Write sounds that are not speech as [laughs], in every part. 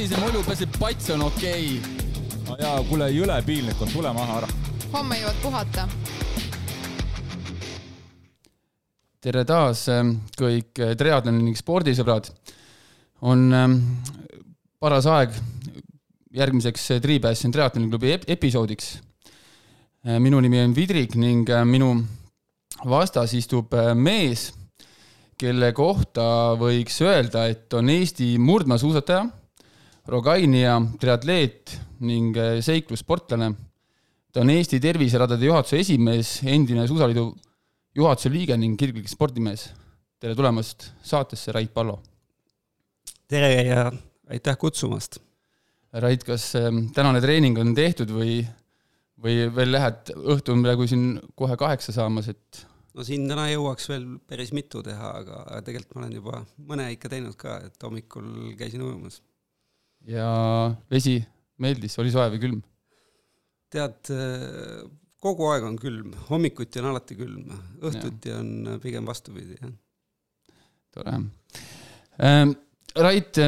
sabise mulju, peaasi, et pats on okei okay.. no jaa, kuule, jõle piinlik on, tule maha ära. homme jõuad puhata. tere taas kõik triatloni ning spordisõbrad. on paras aeg järgmiseks Triipassion triatloni klubi episoodiks. minu nimi on Vidrik ning minu vastas istub mees kelle kohta võiks öelda, et on Eesti murdmaasuusataja, Rogainia triatleet ning eh, seiklussportlane. ta on Eesti Terviseradade juhatuse esimees, endine Suusaliidu juhatuse liige ning kirglik spordimees. tere tulemast saatesse, Rait Pallo! tere ja aitäh kutsumast! Rait, kas eh, tänane treening on tehtud või, või veel lähed, õhtu on praegu siin kohe kaheksa saamas, et no siin täna jõuaks veel päris mitu teha, aga, aga tegelikult ma olen juba mõne ikka teinud ka, et hommikul käisin ujumas. Ja vesi meeldis, oli soe või külm? tead, kogu aeg on külm, hommikuti on alati külm, õhtuti ja. on pigem vastupidi, jah. tore ähm,. Rait,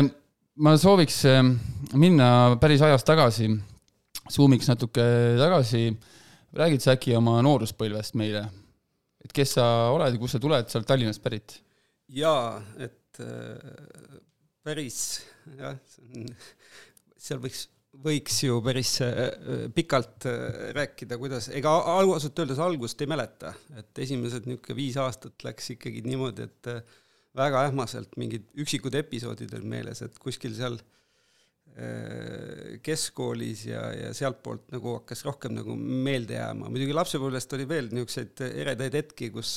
ma sooviks ähm, minna päris ajas tagasi, suumiks natuke tagasi, räägid sa äkki oma nooruspõlvest meile? et kes sa oled ja kust sa tuled, sa oled Tallinnast pärit? jaa, et äh, päris jah, seal võiks, võiks ju päris äh, pikalt äh, rääkida, kuidas, ega ausalt öeldes algust ei mäleta, et esimesed niisugune viis aastat läks ikkagi niimoodi, et äh, väga ähmaselt mingid üksikud episoodid on meeles, et kuskil seal äh, Äh, keskkoolis ja, ja sealtpoolt nagu hakkas rohkem nagu meelde jääma, muidugi lapsepõlvest oli veel niisuguseid eredaid hetki, kus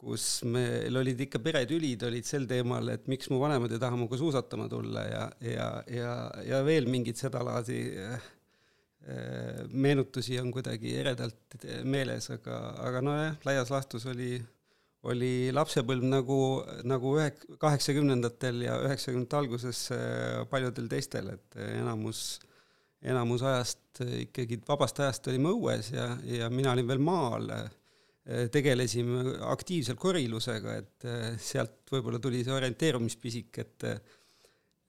kus meil olid ikka peretülid olid sel teemal, et miks mu vanemad ei taha minuga suusatama tulla ja, ja, ja, ja veel mingeid sedalaadi äh, meenutusi on kuidagi eredalt meeles, aga, aga nojah, laias laastus oli oli lapsepõlv nagu, nagu ühe, kaheksakümnendatel ja üheksakümnendate alguses äh, paljudel teistel, et enamus, enamus ajast ikkagi, vabast ajast olime õues ja, ja mina olin veel maal, tegelesime aktiivselt korilusega, et äh, sealt võib-olla tuli see orienteerumispisik, et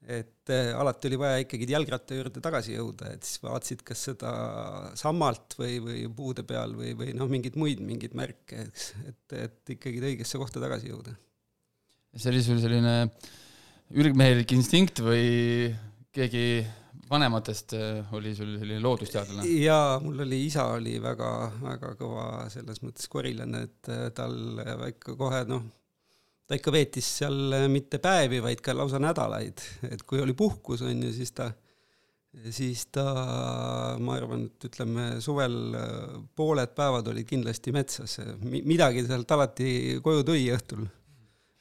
et äh, alati oli vaja ikkagi jalgratta juurde tagasi jõuda, et siis vaatasid, kas seda sammalt või, või puude peal või, või noh, mingeid muid mingeid märke, eks, et, et ikkagi õigesse kohta tagasi jõuda. see oli sul selline ürgmehelik instinkt või keegi vanematest äh, oli sul selline loodusteadlane? jaa, mul oli, isa oli väga, väga kõva selles mõttes korilane, et äh, tal ikka kohe noh, ta ikka veetis seal äh, mitte päevi, vaid ka lausa nädalaid, et kui oli puhkus, on ju, siis ta, siis ta, ma arvan, et ütleme, suvel äh, pooled päevad olid kindlasti metsas, midagi sealt alati koju tõi õhtul.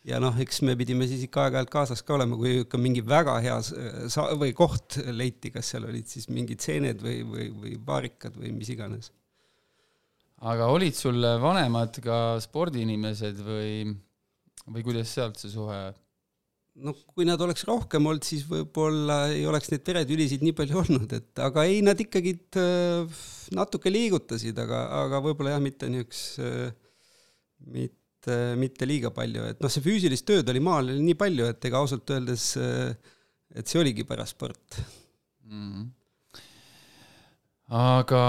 Ja noh, eks me pidime siis ikka aeg-ajalt kaasas ka olema, kui ikka mingi väga hea sa-, või koht leiti, kas seal olid siis mingid seened või, või, või paarikad või mis iganes. aga olid sul vanemad ka spordiinimesed või või kuidas sealt see suhe? no kui nad oleks rohkem olnud, siis võib-olla ei oleks neid peretülisid nii palju olnud, et aga ei, nad ikkagi äh, natuke liigutasid, aga, aga võib-olla jah, mitte niisuguse, mitte, mitte liiga palju, et noh, see füüsilist tööd oli maal nii palju, et ega ausalt öeldes, äh, et see oligi paras sport mm. -hmm. aga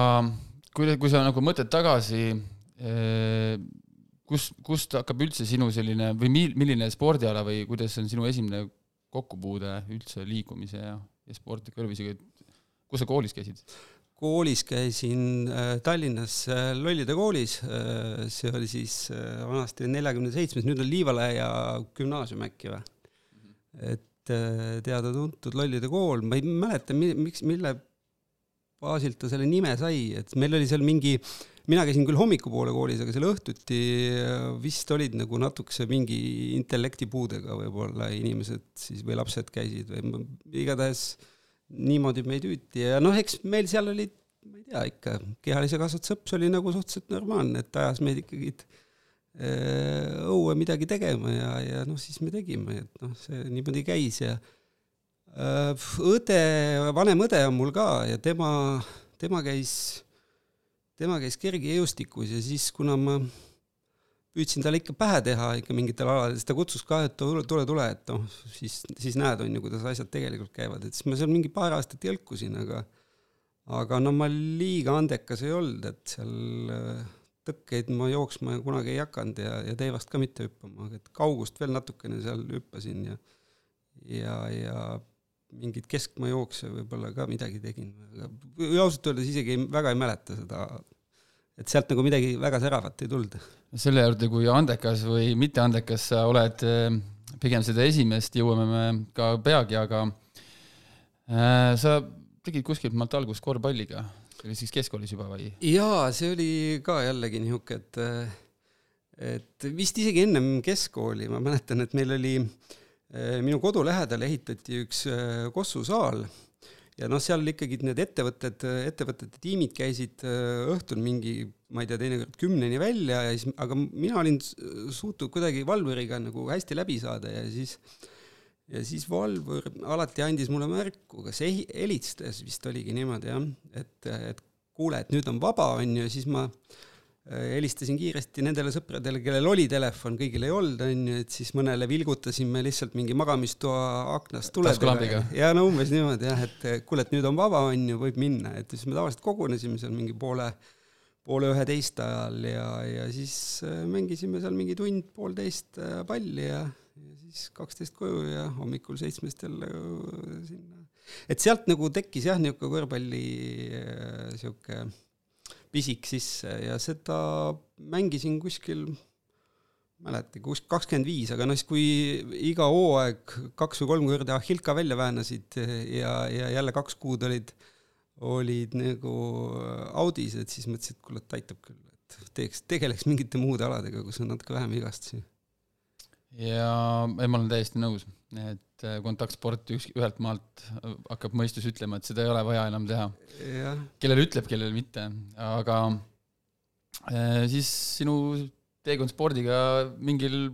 kui, kui sa nagu mõtled tagasi eh, kus, kust hakkab üldse sinu selline või mil-, milline spordiala või kuidas on sinu esimene kokkupuude üldse liikumise ja, ja spordi kõrvisega, kus sa koolis käisid? Koolis käisin äh, Tallinnas äh, Lollide koolis äh,, see oli siis äh, vanasti neljakümne seitsmes, nüüd on Liivalaia gümnaasium äkki või? Et äh, teada-tuntud Lollide kool, ma ei mäleta, miks, mille baasilt ta selle nime sai, et meil oli seal mingi äh, mina käisin küll hommikupoole koolis, aga seal õhtuti äh, vist olid nagu natukese mingi intellektipuudega võib-olla inimesed siis või lapsed käisid või igatahes niimoodi meid hüüti ja noh, eks meil seal olid, ma ei tea, ikka kehalise kasvatuse õps oli nagu suhteliselt normaalne, et ajas meid ikkagi äh, õue midagi tegema ja, ja noh, siis me tegime, et noh, see niimoodi käis ja äh, õde, vanem õde on mul ka ja tema, tema käis tema käis kergejõustikus ja siis, kuna ma püüdsin talle ikka pähe teha ikka mingitel aladel, siis ta kutsus ka, et tule, tule, tule, et noh, siis, siis näed, on ju, kuidas asjad tegelikult käivad, et siis ma seal mingi paar aastat jõlkusin, aga aga no ma liiga andekas ei olnud, et seal äh, tõkkeid ma jooksma kunagi ei hakanud ja, ja teivast ka mitte hüppama, et kaugust veel natukene seal hüppasin ja ja, ja mingeid keskmaajookse võib-olla ka midagi tegin, aga ausalt öeldes isegi ei, väga ei mäleta seda, et sealt nagu midagi väga säravat ei tulnud. selle juurde, kui andekas või mitte andekas sa oled, eh, pigem seda esimest jõuame me ka peagi, aga äh, sa tegid kuskilt maalt algust korvpalliga, see oli siis keskkoolis juba või? jaa, see oli ka jällegi niisugune, et et vist isegi ennem keskkooli, ma mäletan, et meil oli minu kodu lähedal ehitati üks kossusaal ja noh, seal ikkagi need ettevõtted, ettevõtete tiimid käisid äh, õhtul mingi, ma ei tea, teinekord kümneni välja ja siis, aga mina olin suutnud kuidagi valvuriga nagu hästi läbi saada ja siis ja siis valvur alati andis mulle märku, kas helistas vist oligi niimoodi jah, et, et kuule, et nüüd on vaba, on ju, siis ma helistasin kiiresti nendele sõpradele, kellel oli telefon, kõigil ei olnud, on ju, et siis mõnele vilgutasime lihtsalt mingi magamistoa aknast tuledele. ja no umbes niimoodi jah, et kuule, et nüüd on vaba, on ju, võib minna, et siis me tavaliselt kogunesime seal mingi poole, poole üheteist ajal ja, ja siis äh, mängisime seal mingi tund-poolteist äh, palli ja, ja siis kaksteist koju ja hommikul seitsmest jälle sinna. et sealt nagu tekkis jah, niisugune korvpalli niisugune pisik sisse ja seda mängisin kuskil, mäletagi, kus kakskümmend viis, aga noh, siis kui iga hooaeg kaks või kolm korda Ahilka välja väänasid ja, ja jälle kaks kuud olid, olid nagu Audis, et siis mõtlesin, et kuule, et aitab küll, et teeks, tegeleks mingite muude aladega, kus on natuke vähem vigastusi. ja ei, ma olen täiesti nõus, et et äh, kontaktsport üks, ühelt maalt äh, hakkab mõistus ütlema, et seda ei ole vaja enam teha. kellele ütleb, kellele mitte, aga äh, siis sinu teekond spordiga mingil,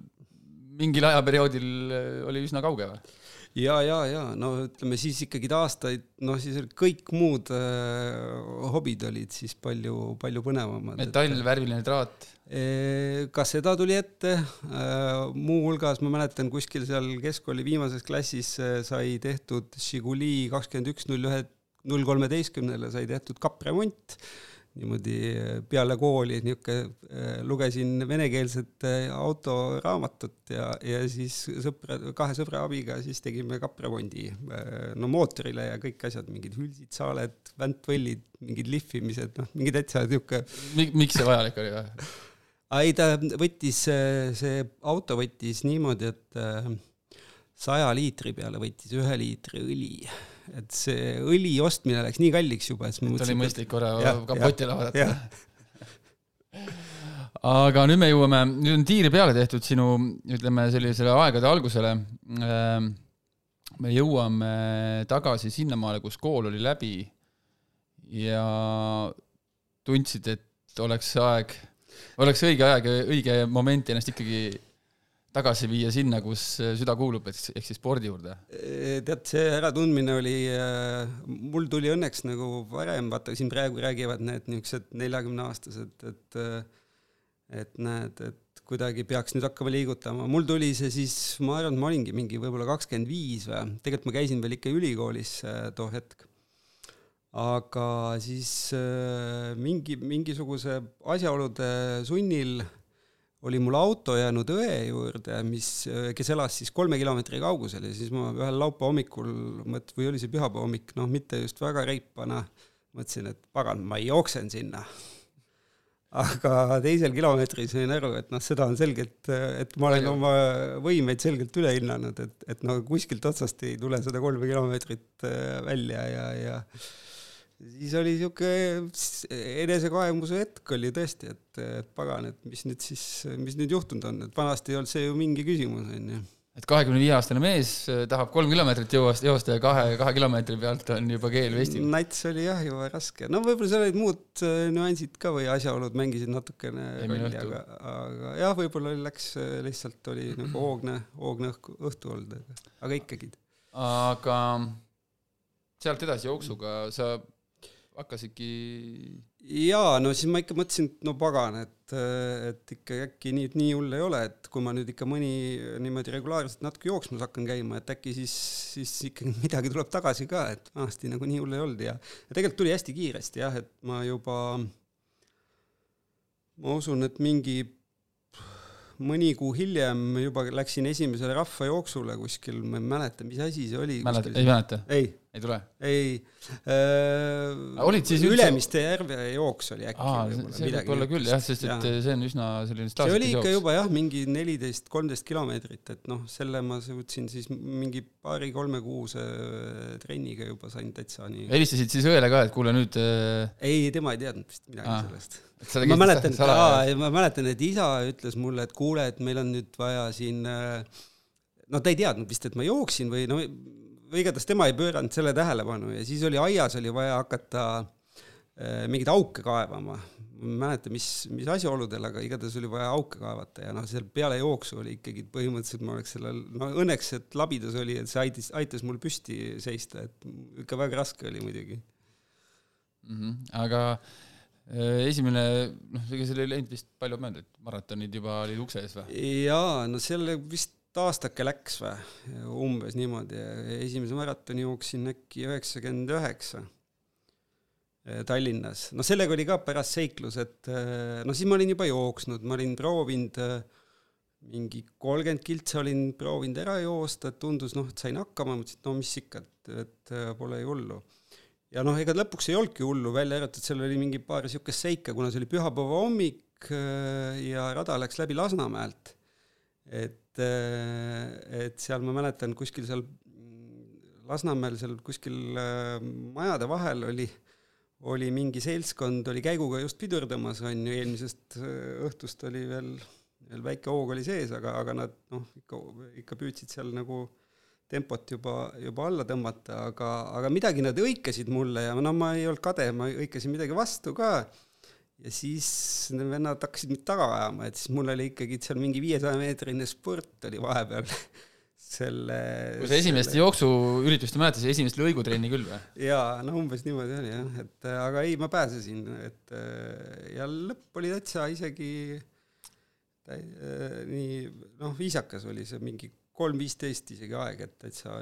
mingil ajaperioodil oli üsna kauge või? ja, ja, ja no ütleme siis ikkagi aastaid, noh siis kõik muud äh, hobid olid siis palju, palju põnevamad. metall, värviline traat kas seda tuli ette, muuhulgas ma mäletan kuskil seal keskkooli viimases klassis sai tehtud Žiguli kakskümmend üks null ühe, null kolmeteistkümnele sai tehtud kappremont, niimoodi peale kooli niisugune, lugesin venekeelset autoraamatut ja, ja siis sõpra, kahe sõbra abiga siis tegime kappremondi, no mootorile ja kõik asjad, mingid hülsid, saaled, väntvõllid, mingid lihvimised, noh, mingi täitsa niisugune miks see vajalik oli või? Ei, ta võttis, see auto võttis niimoodi, et äh, saja liitri peale võttis ühe liitri õli. et see õli ostmine läks nii kalliks juba, et siis ma mõtlesin. oli mõistlik korra kapotile vaadata. [laughs] aga nüüd me jõuame, nüüd on tiir peale tehtud sinu, ütleme sellisele aegade algusele. Ähm, me jõuame tagasi sinnamaale, kus kool oli läbi ja tundsid, et oleks aeg oleks õige ja õige moment ennast ikkagi tagasi viia sinna, kus süda kuulub, ehk, siis spordi juurde? tead, see äratundmine oli, mul tuli õnneks nagu varem, vaata siin praegu räägivad need niisugused neljakümneaastased, et et näed, et kuidagi peaks nüüd hakkama liigutama, mul tuli see siis, ma arvan, et ma olingi mingi võib-olla kakskümmend viis või, tegelikult ma käisin veel ikka ülikoolis too hetk aga siis äh, mingi, mingisuguse asjaolude sunnil oli mul auto jäänud õe juurde, mis, äh, kes elas siis kolme kilomeetri kaugusel ja siis ma ühel laupäeva hommikul mõt-, või oli see pühapäeva hommik, noh, mitte just väga reipana, mõtlesin, et pagan, ma jooksen sinna. aga teisel kilomeetril sain aru, et noh, seda on selgelt, et ma olen oma võimeid selgelt üle hinnanud, et, et no kuskilt otsast ei tule seda kolme kilomeetrit äh, välja ja, ja siis oli niisugune enesekaemuse hetk oli tõesti, et, et pagan, et mis nüüd siis, mis nüüd juhtunud on, et vanasti ei olnud see ju mingi küsimus, on ju. et kahekümne viie aastane mees äh, tahab kolm kilomeetrit joosta, joosta ja kahe, kahe kilomeetri pealt on juba keel vestil. nats oli jah juba raske, no võib-olla seal olid muud äh, nüansid ka või asjaolud mängisid natukene rolli, aga, aga jah, võib-olla läks lihtsalt oli nagu hoogne, hoogne õhku, õhtu olnud, aga ikkagi. aga sealt edasi jooksuga sa hakkasidki jaa, no siis ma ikka mõtlesin, et no pagan, et, et ikka äkki nii, nii hull ei ole, et kui ma nüüd ikka mõni niimoodi regulaarselt natuke jooksmas hakkan käima, et äkki siis, siis ikkagi [laughs] midagi tuleb tagasi ka, et vanasti nagu nii hull ei olnud ja, ja tegelikult tuli hästi kiiresti jah, et ma juba, ma usun, et mingi mõni kuu hiljem juba läksin esimesele rahvajooksule kuskil, ma ei mäleta, mis asi see oli. mäleta, ei mäleta? ei. Ei tule? ei äh,. siis üldse? Ülemiste järve jooks oli äkki. aa, see võib olla küll jah, sest et ja. see on üsna selline see oli ikka jooks. juba jah, mingi neliteist, kolmteist kilomeetrit, et noh, selle ma suutsin siis mingi paari-kolme kuuse trenniga juba sain täitsa nii. helistasid siis õele ka, et kuule nüüd äh... ei, tema ei teadnud vist midagi aa. sellest ma mäletan, ma mäletan, et isa ütles mulle, et kuule, et meil on nüüd vaja siin no ta ei teadnud vist, et ma jooksin või no või igatahes tema ei pööranud selle tähelepanu ja siis oli aias oli vaja hakata äh, mingeid auke kaevama. ma ei mäleta, mis, mis asjaoludel, aga igatahes oli vaja auke kaevata ja noh, seal peale jooksu oli ikkagi põhimõtteliselt ma oleks sellel, no õnneks, et labidas oli, et see aitas, aitas mul püsti seista, et ikka väga raske oli muidugi mm. -hmm. aga Äh, esimene, noh, ega seal ei läinud vist palju mööda, et maratonid juba olid ukse ees või? jaa, no selle vist aastake läks või, umbes niimoodi, esimese maratoni jooksin äkki üheksakümmend üheksa äh, Tallinnas, no sellega oli ka pärast seiklus, et äh, no siis ma olin juba jooksnud, ma olin proovinud mingi kolmkümmend kiltsa olin proovinud ära joosta, et tundus noh, et sain hakkama, mõtlesin, et no mis ikka, et, et pole ju hullu. Ja noh, ega lõpuks ei olnudki hullu, välja arvatud, seal oli mingi paar niisugust seika, kuna see oli pühapäeva hommik ja rada läks läbi Lasnamäelt. Et, äh, et seal ma mäletan, kuskil seal Lasnamäel seal kuskil äh, majade vahel oli, oli mingi seltskond oli käiguga just pidurdamas, on ju, eelmisest õhtust oli veel, veel väike hoog oli sees, aga, aga nad noh, ikka, ikka püüdsid seal nagu äh, tempot juba, juba alla tõmmata, aga, aga midagi nad hõikasid mulle ja no ma ei olnud kade, ma hõikasin midagi vastu ka. Ja siis need vennad hakkasid mind taga ajama, et siis mul oli ikkagi seal mingi viiesaja meetrine spurt oli vahepeal [laughs] selle kui sa esimest selle... jooksuüritust ei mäleta, siis esimest lõigutrenni küll või? jaa, no umbes niimoodi oli jah, et aga ei, ma pääsesin, et ja lõpp oli täitsa isegi täi, nii noh, viisakas oli see mingi kolm viisteist isegi aeg, et täitsa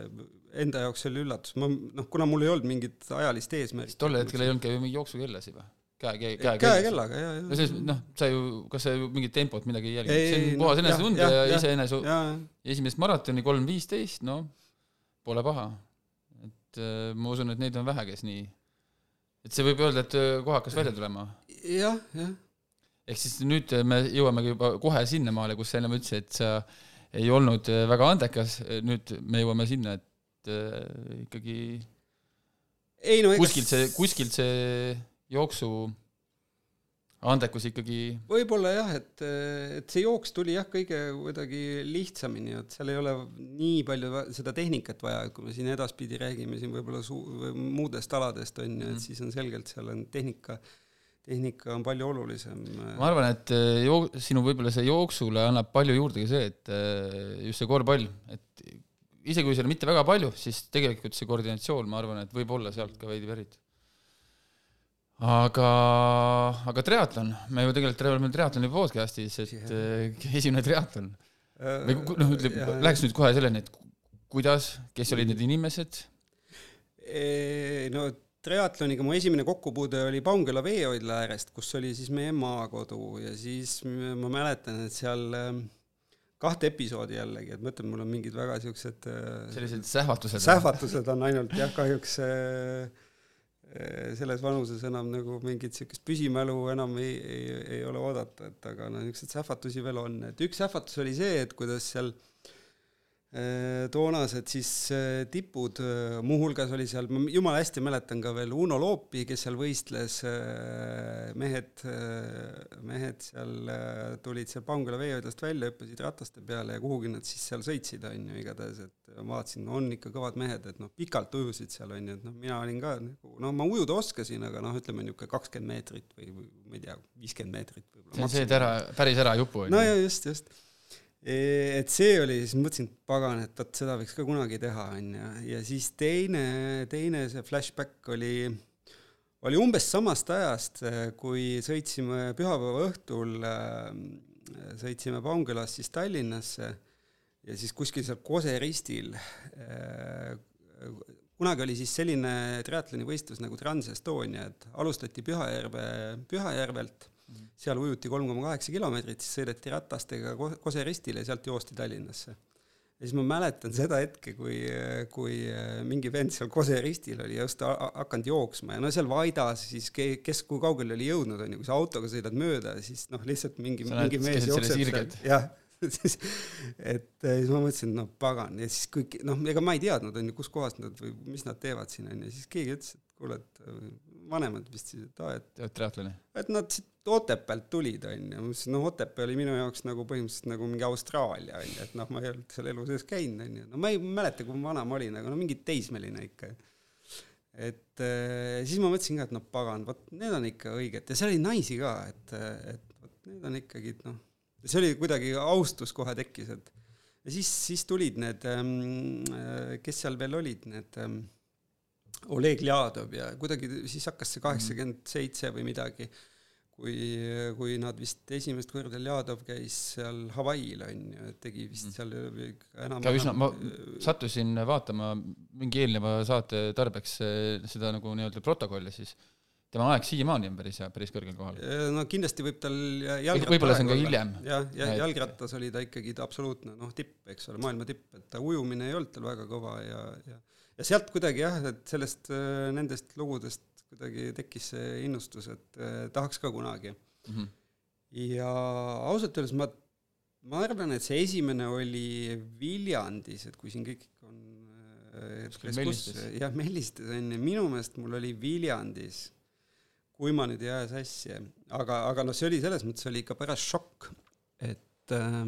enda jaoks oli üllatus, ma noh, kuna mul ei olnud mingit ajalist eesmärki. tol hetkel ei olnud ka ju mingi jooksukellasid või? Käe, käe, käe. käekellaga, jaa, jaa. no selles, noh, sa ju, kas sa ju mingit tempot midagi ei jälgi, see on puhas enesetund ja, ja iseenese esimest maratoni kolm viisteist, no pole paha. et äh, ma usun, et neid on vähe, kes nii, et see võib öelda, et äh, kohe hakkas välja tulema. jah, jah. ehk siis nüüd me jõuamegi juba kohe sinnamaale, kus sa ennem ütlesid, et sa ei olnud äh, väga andekas, nüüd me jõuame sinna, et äh, ikkagi ei no kuskilt see, kuskilt see jooksu andekus ikkagi võib-olla jah, et, et see jooks tuli jah, kõige kuidagi lihtsamini, et seal ei ole nii palju seda tehnikat vaja, et kui me siin edaspidi räägime siin võib-olla suu-, muudest aladest, on ju, et mhm. siis on selgelt, seal on tehnika tehnika on palju olulisem. ma arvan, et äh, joo-, sinu võib-olla see jooksule annab palju juurde ka see, et äh, just see korvpall, et isegi kui seal mitte väga palju, siis tegelikult see koordinatsioon, ma arvan, et võib olla sealt ka veidi pärit. Aga, aga triatlon, me ju tegelikult oleme triatloni podcast'is, et äh, [laughs] esimene triatlon. või noh, ütleme, läheks nüüd kohe selleni, et kuidas, kes olid need inimesed? no triatloniga mu esimene kokkupuude oli Paunküla veehoidla äärest, kus oli siis meie maakodu ja siis ma mäletan, et seal ähm, kahte episoodi jällegi, et ma ütlen, mul on mingid väga siuksed äh, sellised sähvatused? sähvatused on ainult jah, kahjuks äh, selles vanuses enam nagu mingit siukest püsimälu enam ei, ei, ei ole oodata, et aga no niisuguseid sähvatusi veel on, et üks sähvatus oli see, et kuidas seal Äh, toonased siis äh, tipud, äh, muuhulgas oli seal, ma jumala hästi mäletan ka veel Uno Loopi, kes seal võistles, mehed, mehed seal tulid seal Paunküla veehoidlast välja, hüppasid rataste peale ja kuhugi nad siis seal sõitsid, on ju, igatahes, et ma vaatasin, on ikka kõvad mehed, et noh, pikalt ujusid seal, on ju, et noh, mina olin ka nagu, no ma ujuda oskasin, aga noh, ütleme niisugune kakskümmend meetrit või, või ma ei tea, viiskümmend meetrit võib-olla. on see ära, päris ära jupu, on ju. no ja just, just et see oli, siis mõtlesin, et pagan, et vot seda võiks ka kunagi teha, onju, ja siis teine, teine see flashback oli, oli umbes samast ajast, kui sõitsime pühapäeva õhtul, sõitsime Paunkülast siis Tallinnasse ja siis kuskil seal Kose ristil kunagi oli siis selline triatlonivõistlus nagu Trans-Estonia, et alustati Pühajärve, Pühajärvelt. Seal ujuti kolm koma kaheksa kilomeetrit, siis sõideti ratastega Kose ristile ja sealt joosti Tallinnasse. ja siis ma mäletan seda hetke, kui, kui mingi vend seal Kose ristil oli just hakanud jooksma ja no seal Vaidas siis ke-, kes kui kaugele oli jõudnud, on ju, kui sa autoga sõidad mööda, siis noh, lihtsalt mingi, mingi mees jookseb seal, jah. [laughs] Siis et siis ma mõtlesin, no pagan ja siis kõik noh, ega ma ei teadnud on ju, kuskohast nad või mis nad teevad siin on ju, siis keegi ütles, et kuule, et äh, vanemad vist siis, et aa, et triatloni? et nad Otepäält tulid on ju, ma mõtlesin, noh, Otepää oli minu jaoks nagu põhimõtteliselt nagu mingi Austraalia on ju, et noh, ma ei olnud seal elu sees käinud on ju, no ma ei mäleta, kui vana ma olin, aga no mingi teismeline ikka. Et äh, siis ma mõtlesin ka, et noh, pagan, vot need on ikka õiged. Ja seal oli naisi ka, et, et vot need on ikkagi noh, see oli kuidagi, austus kohe tekkis, et ja siis, siis tulid need, ähm, äh, kes seal veel olid, need ähm, Oleg Ljadov ja kuidagi siis hakkas see kaheksakümmend seitse või midagi, kui, kui nad vist esimest korda Ljadov käis seal Hawaii'l on ju, tegi vist seal enam ka üsna, ma sattusin vaatama mingi eelneva saate tarbeks äh, seda nagu nii-öelda protokolli siis tema aeg siiamaani on päris hea, päris kõrgel kohal. no kindlasti võib tal jalgratta võib-olla see on ka hiljem. jah, ja jalgrattas oli ta ikkagi ta absoluutne noh, tipp, eks ole, maailma tipp, et ta ujumine ei olnud tal väga kõva ja, ja ja sealt kuidagi jah, et sellest, äh, nendest lugudest kuidagi tekkis see innustus, et eh, tahaks ka kunagi mm. -hmm. ja ausalt öeldes ma, ma arvan, et see esimene oli Viljandis, et kui siin kõik on jah, Mellistes on ju, minu meelest mul oli Viljandis kui ma nüüd ei aja sassi, aga, aga noh, see oli selles mõttes oli ikka pärast šokk, et äh,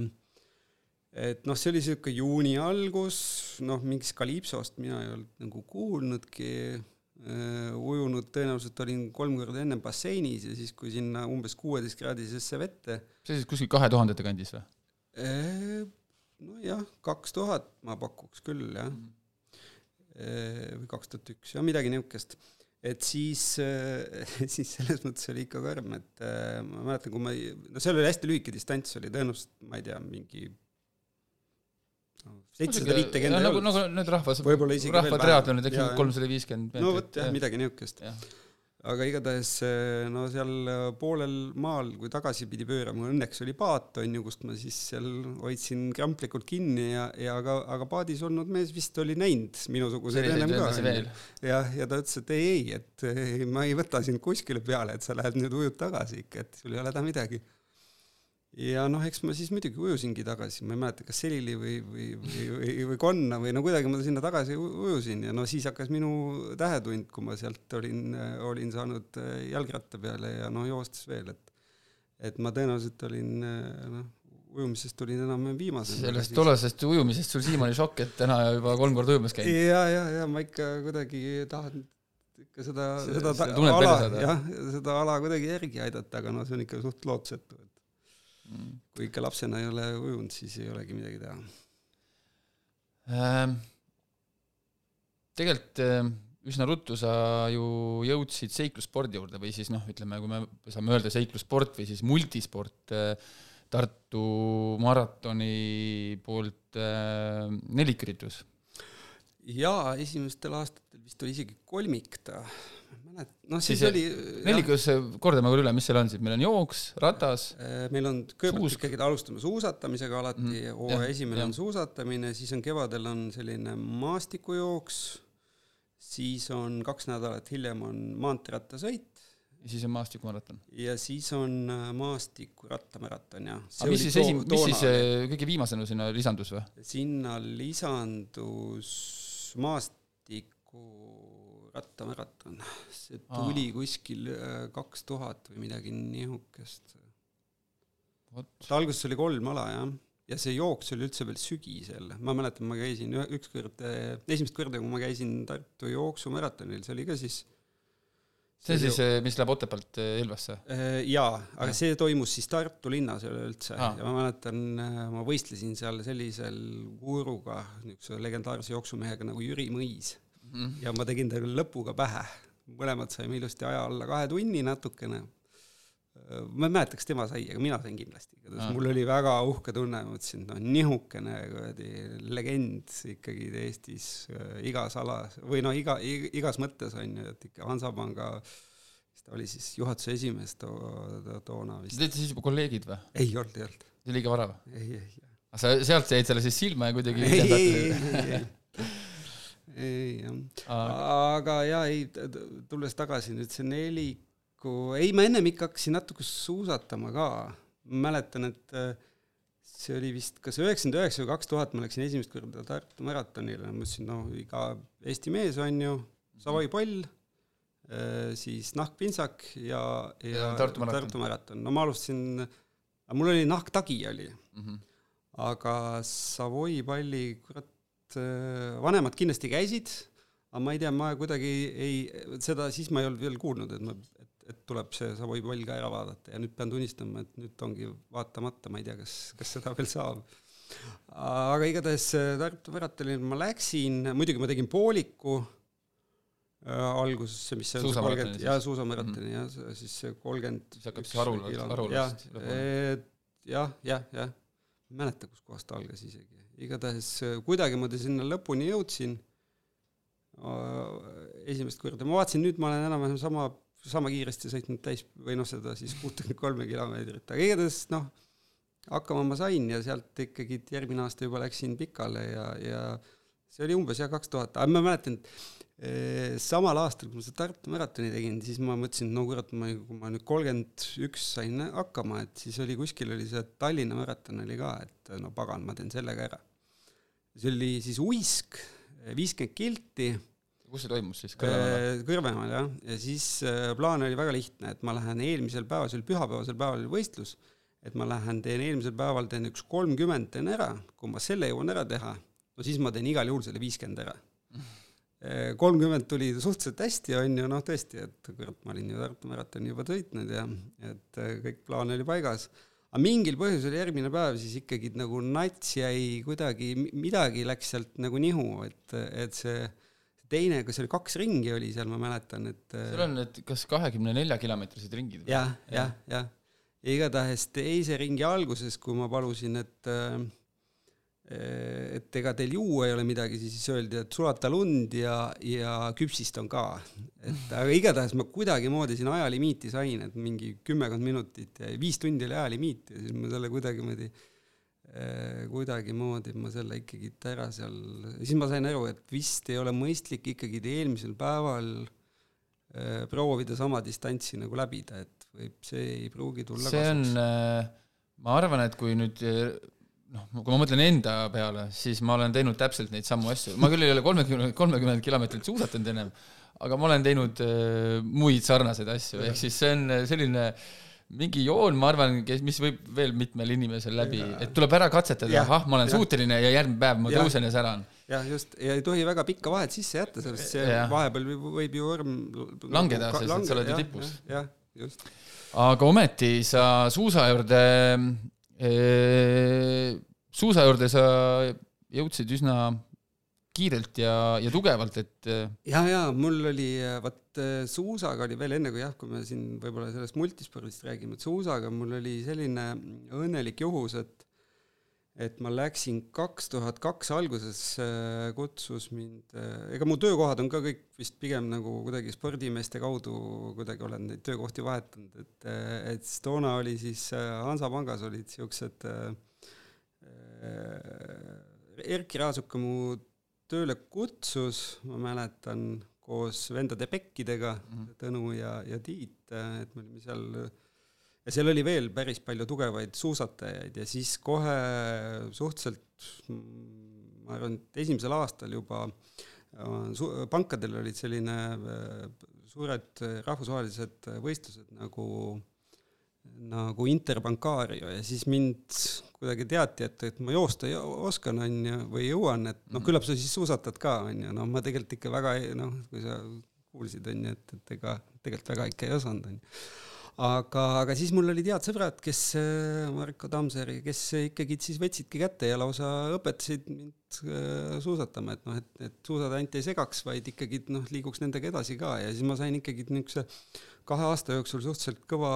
et noh, see oli niisugune juuni algus, noh, mingist Kalipsost mina ei olnud nagu kuulnudki äh,, ujunud tõenäoliselt olin kolm korda enne basseinis ja siis, kui sinna umbes kuueteistkraadisesse vette see siis kuskil kahe tuhandete kandis või? Äh, nojah, kaks tuhat ma pakuks küll, jah mm. -hmm. või kaks tuhat üks, jah, midagi niisugust et siis, [laughs] siis selles mõttes oli ikka karm, et ma mäletan, kui ma, no seal oli hästi lühike distants, oli tõenäoliselt, ma ei tea, mingi seitsesada viitekümmet nagu, nagu need rahvas, rahva triatlonid, eks ju, kolmsada viiskümmend. no vot jah, midagi niisugust aga igatahes eh, no seal eh, poolel maal, kui tagasi pidi pöörama, õnneks oli paat, on ju, kust ma siis seal hoidsin kramplikult kinni ja, ja aga, aga paadis olnud mees vist oli näinud minusuguseid ennem ka. jah, ja ta ütles, et ei, ei, et ei, ma ei võta sind kuskile peale, et sa lähed nüüd ujud tagasi ikka, et sul ei ole häda midagi ja noh, eks ma siis muidugi ujusingi tagasi, ma ei mäleta, kas Selili või, või, või, või, või Konna või no kuidagi ma sinna tagasi ujusin ja no siis hakkas minu tähetund, kui ma sealt olin, olin saanud äh, jalgratta peale ja noh, joostes veel, et et ma tõenäoliselt olin noh, ujumisest tulin enam-vähem viimasena. sellest tollasest ujumisest sul siiamaani šokk, et täna juba kolm korda ujumas käinud. ja, ja, ja ma ikka kuidagi tahan ikka seda, seda, seda ala, jah, seda ala kuidagi järgi aidata, aga no see on ikka suht lootusetu kui ikka lapsena ei ole ujunud, siis ei olegi midagi teha ähm,. tegelikult äh, üsna ruttu sa ju jõudsid seiklusspordi juurde või siis noh, ütleme, kui me saame öelda seiklussport või siis multisport äh, Tartu maratoni poolt äh, neliküritus. jaa, esimestel aastatel vist oli isegi kolmik ta et noh, siis, siis oli nelikus, kordame korra üle, mis seal on siis, meil on jooks, ratas. Äh, meil on kõigepealt ikkagi alustame suusatamisega alati mm, hooaja esimene ja. on suusatamine, siis on kevadel on selline maastikujooks, siis on kaks nädalat hiljem on maanteerattasõit. ja siis on maastikumaraton. ja siis on äh, maastiku-rattamaraton, jah. aga mis siis esim-, mis siis äh, kõige viimasena sinna lisandus või? sinna lisandus mastiku rattamaraton, see tuli Aa. kuskil äh, kaks tuhat või midagi nihukest. ta alguses oli kolm ala jah, ja see jooks oli üldse veel sügisel, ma mäletan, ma käisin ükskord, äh, esimest korda, kui ma käisin Tartu jooksumaratonil, see oli ka siis see siis, mis läheb Otepäält Ilvesse? Äh, jaa, aga see toimus siis Tartu linnas üleüldse ah. ja ma mäletan, ma võistlesin seal sellisel guuruga, niisuguse legendaarse jooksumehega nagu Jüri Mõis. Ja ma tegin talle lõpuga pähe. mõlemad saime ilusti aja alla kahe tunni natukene ma ei mäleta, kas tema sai, aga mina sain kindlasti, igatahes ah. mul oli väga uhke tunne, ma mõtlesin, noh, nihukene kuradi legend ikkagi Eestis igas alas või noh, iga, igas mõttes on ju, et ikka Hansapanga ta oli siis juhatuse esimees to, to, toona vist. Te olite siis juba kolleegid või? ei olnud, ei olnud. liiga vara või? ei, ei, ei. aga sa sealt jäid selle siis silma ja kuidagi ei, ei, ei, ei, ei, [laughs] ei jah, aga jaa, ei, tulles tagasi nüüd see nelik nagu, ei, ma ennem ikka hakkasin natuke suusatama ka, mäletan, et äh, see oli vist kas üheksakümmend üheksa või kaks tuhat, ma läksin esimest korda Tartu maratonile, mõtlesin, no iga Eesti mees on ju, Savoi pall, äh, siis nahkpintsak ja, ja, ja Tartu maraton. Tartu maraton, no ma alustasin, mul oli nahktagi oli. Mm, -hmm. aga Savoi palli, kurat, äh, vanemad kindlasti käisid, aga ma ei tea, ma kuidagi ei, seda siis ma ei olnud veel kuulnud, et ma, et tuleb see Savoy pall ka ära vaadata. Ja nüüd pean tunnistama, et nüüd ongi vaatamata, ma ei tea, kas, kas seda veel saab. aga igatahes Tartu maratonil ma läksin, muidugi ma tegin pooliku äh, alguses, mis see on see kolmkümmend, jaa, suusamaratoni mm -hmm. jah, siis see kolmkümmend siis hakkab siis harul, harulast jah, jah, jah, jah, ei mäleta, kuskohast ta algas isegi, igatahes kuidagimoodi sinna lõpuni jõudsin äh, esimest korda, ma vaatasin, nüüd ma olen enam-vähem sama sama kiiresti sõitnud täis või noh, seda siis kuutekümmet kolme kilomeetrit, aga igatahes noh, hakkama ma sain ja sealt ikkagi järgmine aasta juba läksin pikale ja, ja see oli umbes jah, kaks tuhat, aga ma mäletan, et eh, samal aastal, kui ma seda Tartu maratoni tegin, siis ma mõtlesin, no kurat, ma, kui ma nüüd kolmkümmend üks sain hakkama, et siis oli kuskil oli see Tallinna maraton oli ka, et no pagan, ma teen selle ka ära. See oli siis uisk, viiskümmend kilti. Kus see toimus siis, Kõrvemaal? Äh, Kõrvemaal jah, ja siis äh, plaan oli väga lihtne, et ma lähen eelmisel päeval, see oli pühapäevasel päeval oli võistlus, et ma lähen teen eelmisel päeval teen üks kolmkümmend teen ära, kui ma selle jõuan ära teha, no siis ma teen igal juhul selle viiskümmend ära. [laughs] Äh, kolmkümmend tuli suhteliselt hästi, on ju, noh tõesti, et kurat, ma olin ju Tartu maratoni juba sõitnud ja et kõik plaan oli paigas aga mingil põhjusel järgmine päev siis ikkagi nagu nats jäi kuidagi, midagi läks sealt nagu nihu, et, et see teine, kas oli kaks ringi oli seal, ma mäletan, et seal on need kas kahekümne nelja kilomeetrised ringid ja,? jah, jah, jah. ja igatahes teise ringi alguses, kui ma palusin, et äh, et ega teil juua ei ole midagi, siis öeldi, et sulata lund ja, ja küpsist on ka. et [laughs] aga igatahes ma kuidagimoodi siin ajalimiiti sain, et mingi kümmekond minutit viis tundi oli ajalimiit ja siis ma selle kuidagimoodi Äh, kuidagimoodi ma selle ikkagi ära seal, siis ma sain aru, et vist ei ole mõistlik ikkagi eelmisel päeval äh, proovida sama distantsi nagu läbida, et võib, see ei pruugi tulla see kasuks. on, äh, ma arvan, et kui nüüd noh, kui ma mõtlen enda peale, siis ma olen teinud täpselt neid samu asju, ma küll ei ole kolmekümne, kolmekümmend kilomeetrit suusatanud ennem, aga ma olen teinud äh, muid sarnaseid asju, ehk siis see on selline äh, mingi joon, ma arvan, kes, mis võib veel mitmel inimesel läbi, et tuleb ära katsetada, ahah, ma olen ja. suuteline ja järgmine päev ma tõusen ja säran. jah, just, ja ei tohi väga pikka vahet sisse jätta, sellest see ja. vahepeal võib, ju õrm langeda, sest langeda, sa oled ju tipus. jah, just. aga ometi sa suusa juurde suusa juurde sa jõudsid üsna kiirelt ja, ja tugevalt, et ja, ja mul oli, vot suusaga oli veel enne, kui jah, kui me siin võib-olla sellest multispordist räägime, et suusaga mul oli selline õnnelik juhus, et et ma läksin kaks tuhat kaks alguses, kutsus mind, ega mu töökohad on ka kõik vist pigem nagu kuidagi spordimeeste kaudu kuidagi olen neid töökohti vahetanud, et, et siis toona oli siis Hansapangas olid siuksed Erkki Raasuka, mu tööle kutsus, ma mäletan, koos vendade Pekkidega mm, -hmm. Tõnu ja, ja Tiit, et me olime seal ja seal oli veel päris palju tugevaid suusatajaid ja siis kohe suhteliselt, ma arvan, et esimesel aastal juba su-, pankadel olid selline suured rahvusvahelised võistlused nagu nagu Interbancario ja siis mind kuidagi teati, et, et ma joosta oskan, on ju, või jõuan, et noh, küllap sa siis suusatad ka, on ju, noh, ma tegelikult ikka väga noh, kui sa kuulsid, on ju, et, et ega tegelikult väga ikka ei osanud, on ju. Aga, aga siis mul olid head sõbrad, kes, Marko Tammsaar, kes ikkagi siis võtsidki kätte ja lausa õpetasid mind suusatama, et noh, et, et suusad ainult ei segaks, vaid ikkagi noh, liiguks nendega edasi ka. Ja siis ma sain ikkagi niisuguse kahe aasta jooksul suhteliselt kõva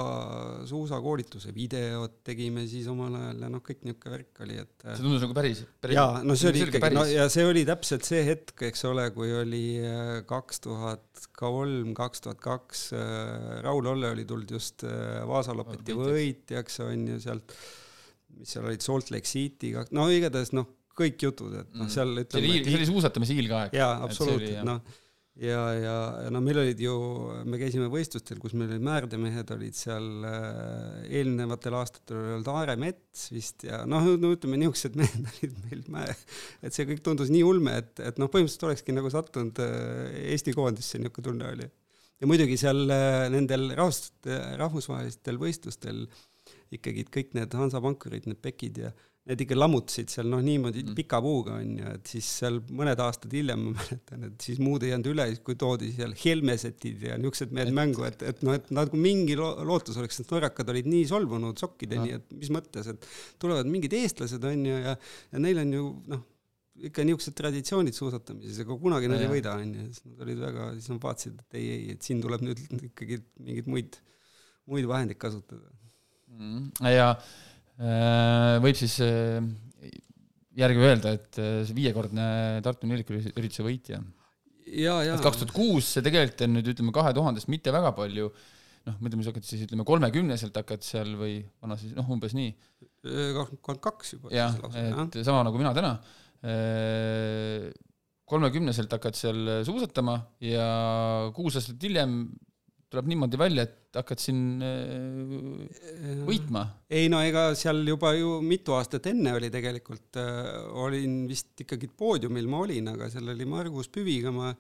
suusakoolituse, videod tegime siis omal ajal ja noh, kõik niisugune värk oli, et see tundus nagu päris, päris jaa, no see oli ikkagi, no ja see oli täpselt see hetk, eks ole, kui oli äh, kaks tuhat kolm, kaks tuhat kaks, äh, Raul Olle oli tulnud just äh, Vaasa lopeti võitjaks, on ju, sealt, mis seal olid, Salt Lake City, no igatahes noh, kõik jutud, et noh, mm. seal ütleme see oli, see oli suusatamise hiilgeaeg. jaa, absoluutselt, noh ja, ja, no meil olid ju, me käisime võistlustel, kus meil olid määrdemehed olid seal äh, eelnevatel aastatel oli olnud Aare Mets vist ja noh, no ütleme, niisugused [laughs] mehed olid meil mäe-, et see kõik tundus nii ulme, et, et noh, põhimõtteliselt olekski nagu sattunud äh, Eesti koondisse, niisugune tunne oli. ja muidugi seal äh, nendel rahvus-, rahvusvahelistel võistlustel ikkagi kõik need Hansapankurid, need Pekid ja need ikka lammutasid seal noh, niimoodi mm. pika puuga on ju, et siis seal mõned aastad hiljem ma mäletan, et siis muud ei jäänud üle, kui toodi seal Helmesetid ja niisugused mehed mängu, et, et noh, et nagu mingi lo lootus oleks, sest norrakad olid nii solvunud sokkideni, et mis mõttes, et tulevad mingid eestlased on ju ja, ja neil on ju noh, ikka niisugused traditsioonid suusatamises, aga kunagi nad ei võida, on ju, siis nad olid väga, siis nad vaatasid, et ei, ei, et siin tuleb nüüd ikkagi mingeid muid, muid vahendeid kasutada mm,. ja võib siis äh, järgi öelda, et äh, see viiekordne Tartu nelikürituse võitja. ja, ja. kaks tuhat kuus, see tegelikult on nüüd ütleme kahe tuhandest mitte väga palju, noh, ütleme, sa hakkad siis ütleme kolmekümneselt hakkad seal või vana siis noh, umbes nii. kakskümmend kaks juba. jah, et sama nagu mina täna. kolmekümneselt hakkad seal suusatama ja kuus aastat hiljem tuleb niimoodi välja, et hakkad siin äh, võitma? ei no ega seal juba ju mitu aastat enne oli tegelikult, äh, olin vist ikkagi poodiumil ma olin, aga seal oli Margus Püviga ma,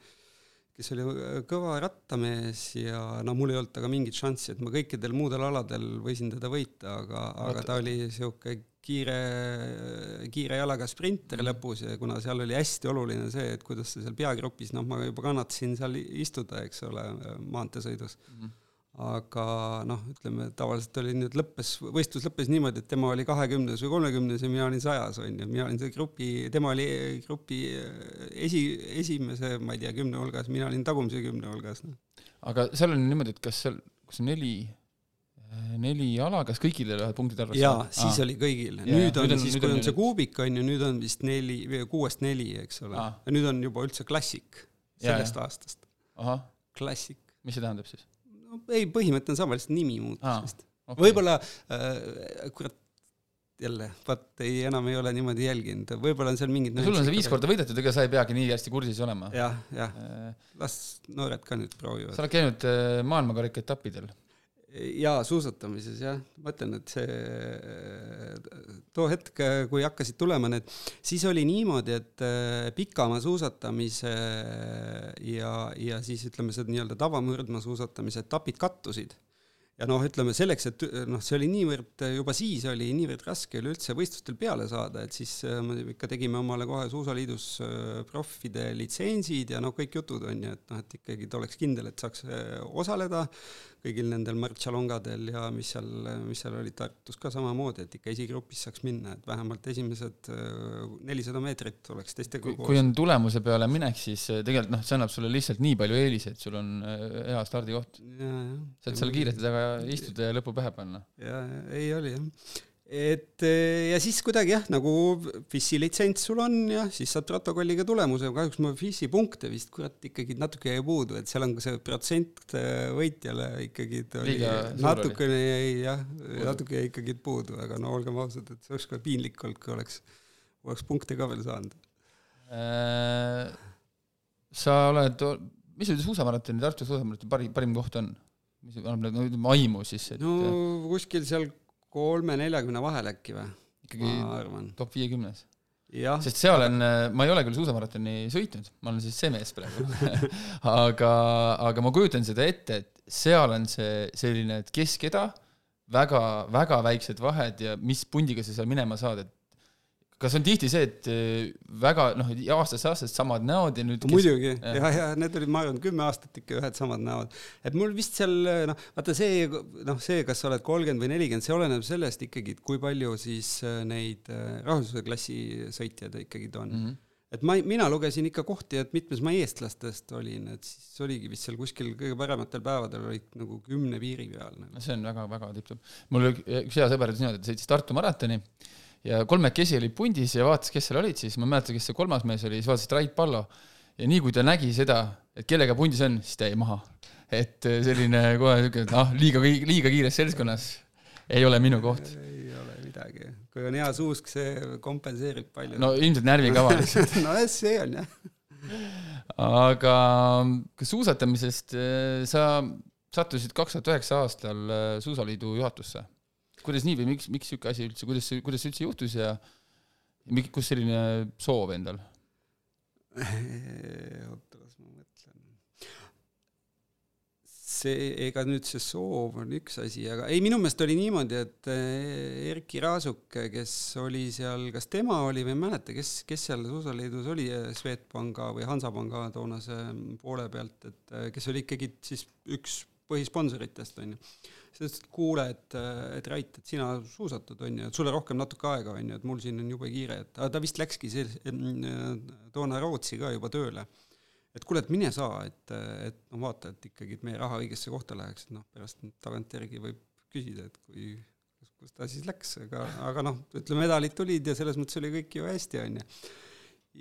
kes oli äh, kõva rattamees ja no mul ei olnud temaga mingit šanssi, et ma kõikidel muudel aladel võisin teda võita, aga, aga ta oli niisugune kiire, kiire jalaga sprinter mhm. lõpus ja kuna seal oli hästi oluline see, et kuidas sa seal peagrupis, noh, ma juba kannatasin seal istuda, eks ole, maanteesõidus mm. -hmm aga noh, ütleme tavaliselt oli nüüd lõppes, võistlus lõppes niimoodi, et tema oli kahekümnes või kolmekümnes ja mina olin sajas, on ju, mina olin see grupi, tema oli grupi esi, esimese, ma ei tea, kümne hulgas, mina olin tagumise kümne hulgas no.. aga seal on niimoodi, et kas seal, kas neli neli jala, kas kõigile lähevad punktid arvesse? jaa, siis Aa. oli kõigil. nüüd on, siis kui on, on see kuubik, on ju, nüüd on vist neli, kuuest neli, eks ole. ja nüüd on juba üldse klassik sellest ja, aastast. klassik. mis see tähendab siis? no ei, põhimõte on sama, lihtsalt nimi muutus vist okay.. võib-olla äh,, kurat, jälle, vaat ei, enam ei ole niimoodi jälginud, võib-olla on seal mingid no sul on see viis korda võidetud, ega sa ei peagi nii hästi kursis olema. jah, jah, äh, las noored ka nüüd proovivad. sa oled käinud äh, maailmakarika etappidel jaa, suusatamises jah, ma ütlen, et see, too hetk, kui hakkasid tulema need, siis oli niimoodi, et äh, pikamaa suusatamise ja, ja siis ütleme, see nii-öelda tavamõrdmaa suusatamise etapid kattusid. Ja noh, ütleme selleks, et noh, see oli niivõrd, juba siis oli niivõrd raske üleüldse võistlustel peale saada, et siis äh, me ikka tegime omale kohe Suusaliidus äh, proffide litsentsid ja noh, kõik jutud on ju, et noh, et ikkagi ta oleks kindel, et saaks osaleda kõigil nendel martšalongadel ja mis seal, mis seal olid Tartus ka samamoodi, et ikka esigrupis saaks minna, et vähemalt esimesed äh, nelisada meetrit oleks teistega koos. kui on tulemuse peale minek, siis äh, tegelikult noh, see annab sulle lihtsalt nii palju eeliseid, sul on äh, hea stardikoht. saad seal kiiresti taga istuda ja lõpu pähe panna. ja, ei oli jah et eh, ja siis kuidagi jah, nagu FIS-i litsents sul on ja siis saad protokolliga tulemuse, kahjuks mul FIS-i punkte vist kurat ikkagi natuke jäi puudu, et seal on ka see protsent eh, võitjale ikkagi oli natukene jäi jah, natuke jäi ikkagi puudu, aga no olgem ausad, et see oleks ka piinlik olnud, kui oleks, oleks punkte ka veel saanud äh,. sa oled, mis see suusamaratoni, Tartu suusamaratoni parim, parim koht on? mis annab nagu ütleme aimu siis, et no kuskil seal kolme-neljakümne vahel äkki või? ikkagi top viiekümnes? sest seal on, ma ei ole küll suusamaratoni sõitnud, ma olen siis see mees praegu [laughs] aga, aga ma kujutan seda ette, et seal on see selline, et kes keda, väga, väga väiksed vahed ja mis pundiga sa seal minema saad, et kas on tihti see, et eh, väga noh, aastast aastast samad näod ja nüüd kes... muidugi ja, ja, ja need olid, ma arvan, kümme aastat ikka ühed samad näod. et mul vist seal noh, vaata see noh, see, kas sa oled kolmkümmend või nelikümmend, see oleneb sellest ikkagi, et kui palju siis eh, neid rahvusvahelise klassi sõitjaid ikkagi on mm. -hmm et ma, mina lugesin ikka kohti, et mitmes ma eestlastest olin, et siis oligi vist seal kuskil kõige parematel päevadel olid nagu kümne piiri peal nagu.. see on väga-väga tipp-topp. mul üks hea sõber ütles niimoodi, et sõitis Tartu maratoni ja kolmekesi olid pundis ja vaatas, kes seal olid siis, ma ei mäleta, kes see kolmas mees oli, siis vaatas Rait Pallo. ja nii kui ta nägi seda, et kellega pundis on, siis ta jäi maha. et äh, selline kohe siuke, et ah, liiga, liiga kiires seltskonnas ei ole minu koht. ei ole midagi, kui on hea suusk, see kompenseerib palju. no ilmselt närvikava lihtsalt [laughs] no see on jah. aga suusatamisest äh, sa sattusid kaks tuhat üheksa aastal äh, Suusaliidu juhatusse? Kuidas nii või miks, miks niisugune asi üldse, kuidas see, kuidas see üldse juhtus ja kus selline soov endal? [laughs] oota, las ma mõtlen. see, ega nüüd see soov on üks asi, aga ei, minu meelest oli niimoodi, et eh, Erki Raasuk, kes oli seal, kas tema oli või ei mäleta, kes, kes seal Suusaliidus oli eh, Swedbanka või Hansapanga toonase poole pealt, et eh, kes oli ikkagi siis üks põhisponsoritest, on ju sa ütlesid, et kuule, et, et Rait, et sina suusatad, on ju, et sulle rohkem natuke aega, on ju, et mul siin on jube kiire, et aga ta vist läkski see, toona Rootsi ka juba tööle. et kuule, et mine sa, et, et noh, vaata, et ikkagi, et meie raha õigesse kohta läheks, et noh, pärast tagantjärgi võib küsida, et kui, kus ta siis läks, aga, aga noh, ütleme, medalid tulid ja selles mõttes oli kõik ju hästi, on ju.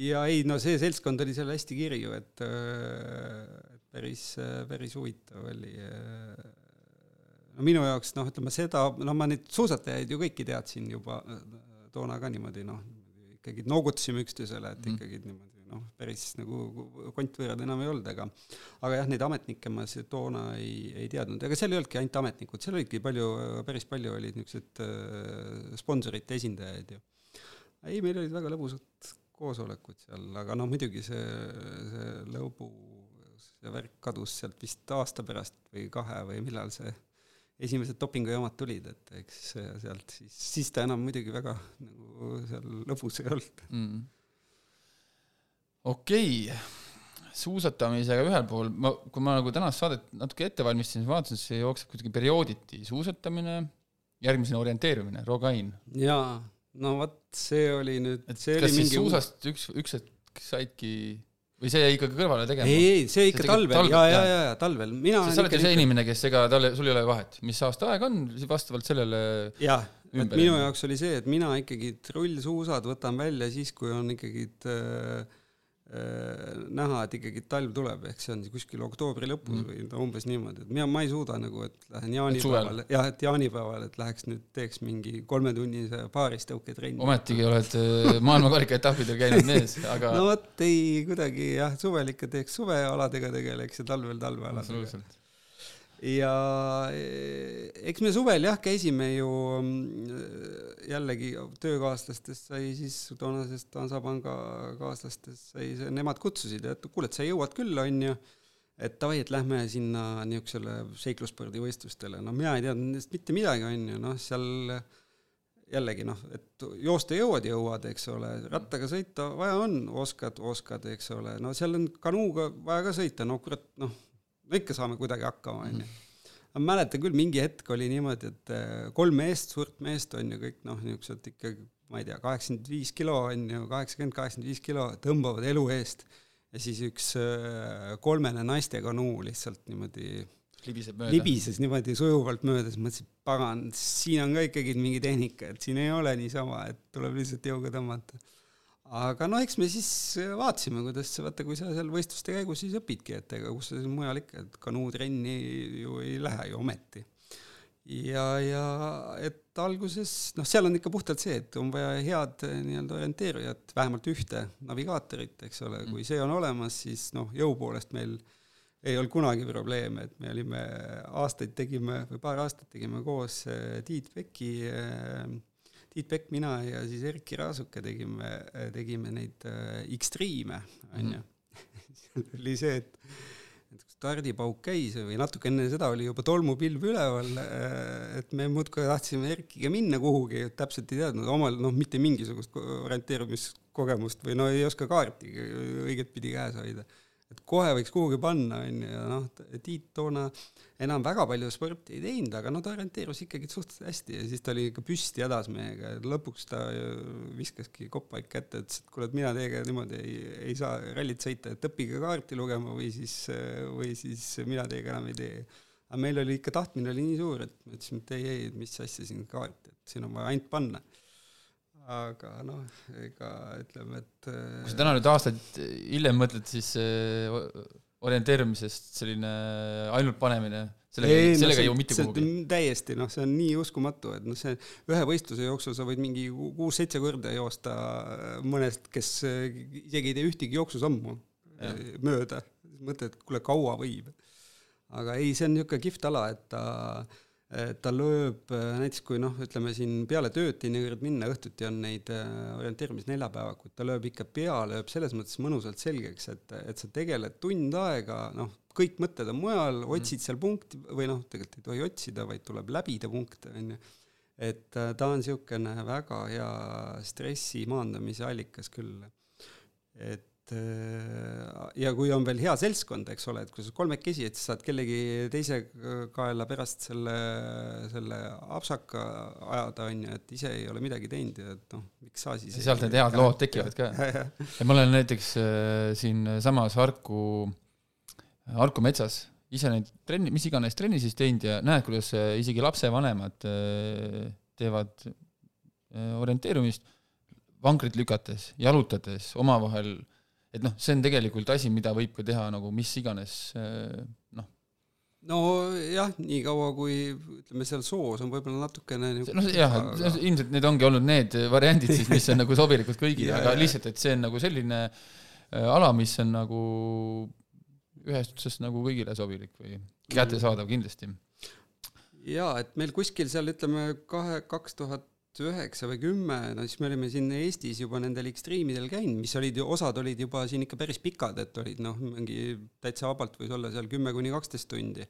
ja ei, no see seltskond oli seal hästi kirju, et, päris, päris huvitav oli no minu jaoks noh, ütleme seda, no ma neid suusatajaid ju kõiki teadsin juba äh, toona ka niimoodi noh, ikkagi noogutasime üksteisele, et mm. ikkagi niimoodi noh, päris nagu kontvõõrad enam ei olnud, aga aga jah, neid ametnikke ma toona ei, ei teadnud, ega seal ei olnudki ainult ametnikud, seal olidki palju, päris palju olid niisugused äh, sponsorite esindajaid ju. ei, meil olid väga lõbusad koosolekud seal, aga noh, muidugi see, see lõbu, see värk kadus sealt vist aasta pärast või kahe või millal see esimesed dopingujaamad tulid, et eks sealt siis, siis ta enam muidugi väga nagu seal lõbus ei olnud mm.. okei okay., suusatamisega ühel pool, ma, kui ma nagu tänast saadet natuke ette valmistasin, siis vaatasin, et see jookseb kuidagi periooditi, suusatamine, järgmisena orienteerumine, Rogain. jaa, no vot, see oli nüüd, see oli mingi suusast üks, üks hetk saidki või see jäi ikkagi kõrvale tegema? ei, ei, see ikka talvel, talvel, ja, ja, ja, ja talvel, mina sa oled ju see inimene, kes ega tal, sul ei ole vahet, mis aasta aeg on, vastavalt sellele jah, et minu jaoks oli see, et mina ikkagi rullsuusad võtan välja siis, kui on ikkagi Äh, näha, et ikkagi talv tuleb, ehk see on kuskil oktoobri lõpus mm. või no umbes niimoodi, et mina, ma ei suuda nagu, et lähen jaanipäeval, jah, et jaanipäeval, et läheks nüüd teeks mingi kolmetunnise paaristõuketrenni. ometigi oled äh, maailmakarika etappidel käinud mees, aga [laughs] no vot, ei kuidagi jah, suvel ikka teeks suvealadega tegeleks ja talvel talvealadega ja eh, eks me suvel jah, käisime ju mm, jällegi töökaaslastest sai siis toonasest Hansapanga kaaslastest sai nemad kutsusid, et kuule, et sa jõuad küll, on ju, et davai, et lähme sinna niisugusele seiklusspordivõistlustele, no mina ei teadnud nendest mitte midagi, on ju, noh, seal jällegi noh, et joosta jõuad, jõuad, eks ole, rattaga sõita vaja on, oskad, oskad, eks ole, no seal on kanuuga vaja ka sõita, no kurat, noh no ikka saame kuidagi hakkama, onju. ma mäletan küll, mingi hetk oli niimoodi, et äh, kolm meest, suurt meest on ju kõik noh, niisugused ikka, ma ei tea, kaheksakümmend viis kilo on ju, kaheksakümmend, kaheksakümmend viis kilo tõmbavad elu eest ja siis üks äh, kolmene naiste kanuu lihtsalt niimoodi libiseb mööda. libises niimoodi sujuvalt mööda, siis mõtlesin, pagan, siin on ka ikkagi mingi tehnika, et siin ei ole niisama, et tuleb lihtsalt jõuga tõmmata aga no eks me siis vaatasime, kuidas, vaata, kui sa seal võistluste käigus siis õpidki, et ega kus sa siis mujal ikka, et kanuutrenni ju ei lähe ju ometi. ja, ja et alguses, noh, seal on ikka puhtalt see, et on vaja head nii-öelda orienteerijat, vähemalt ühte navigaatorit, eks ole, kui see on olemas, siis noh, jõu poolest meil ei olnud kunagi probleeme, et me olime aastaid tegime või paar aastat tegime koos eh, Tiit Peki äh, Tiit Pekk, mina ja siis Erkki Raasuke tegime, tegime neid äh, X-Stream'e, onju. Mhm. [laughs] seal oli see, et et stardipauk käis või natuke enne seda oli juba tolmupilv üleval, et me muudkui tahtsime Erkiga minna kuhugi, täpselt ei teadnud, omal noh, mitte mingisugust orienteerumiskogemust või no ei oska kaarti õiget pidi käes hoida et kohe võiks kuhugi panna, on ju, ja noh, Tiit toona enam väga palju sporti ei teinud, aga no ta orienteerus ikkagi suhteliselt hästi ja siis ta oli ikka püsti hädas meiega ja lõpuks ta viskaski kopaid kätte, ütles, et kuule, et mina teiega niimoodi ei, ei saa rallit sõita, et õppige kaarti lugema või siis, või siis mina teiega enam ei tee. aga meil oli ikka, tahtmine oli nii suur, et me ütlesime, et ei, ei, mis asja siin kaart, et siin on vaja ainult panna aga noh, ega ütleme, et kui sa täna nüüd aastaid hiljem mõtled, siis orienteerumisest selline ainult panemine, sellega, sellega ei jõua mitte kuhugi. täiesti, noh, see on nii uskumatu, et noh, see ühe võistluse jooksul sa võid mingi kuus-seitse korda joosta mõnest, kes isegi ei tee ühtegi jooksusammu mööda, mõtled, et kuule, kaua võib. aga ei, see on niisugune kihvt ala, et ta äh, ta lööb äh, näiteks kui noh, ütleme siin peale tööd teinekord minna, õhtuti on neid äh, orienteerimisneljapäevakuid, ta lööb ikka pea, lööb selles mõttes mõnusalt selgeks, et, et sa tegeled tund aega, noh, kõik mõtted on mujal, mhm. otsid seal punkti või noh, tegelikult ei tohi otsida, vaid tuleb läbida punkte, on ju. et äh, ta on niisugune väga hea stressi maandamise allikas küll. et Äh, ja kui on veel hea seltskond, eks ole, et kui sa kolmekesi, et sa saad kellegi teise kaela pärast selle, selle apsaka ajada, on ju, et ise ei ole midagi teinud ja et noh, miks sa siis sealt need head lood tekivad ka. [laughs] ja ma olen näiteks äh, siinsamas Harku, Harku metsas ise neid trenni, mis iganes trenni siis teinud ja näed, kuidas äh, isegi lapsevanemad teevad orienteerumist vankrit lükates, jalutades, omavahel et noh, see on tegelikult asi, mida võib ka teha nagu mis iganes eh, noh. nojah, niikaua kui ütleme, seal soos on võib-olla natukene noh jah, et ilmselt need ongi olnud need variandid siis, mis on nagu sobilikud kõigile [laughs] aga lihtsalt, et see on nagu selline eh, ala, mis on nagu ühest otsast nagu kõigile sobilik või kättesaadav kindlasti. jaa, et meil kuskil seal ütleme kahe, kaks tuhat üheksa või kümme, no siis me olime siin Eestis juba nendel ekstriimidel käinud, mis olid ju, osad olid juba siin ikka päris pikad, et olid noh, mingi täitsa vabalt võis olla seal kümme kuni kaksteist tundi.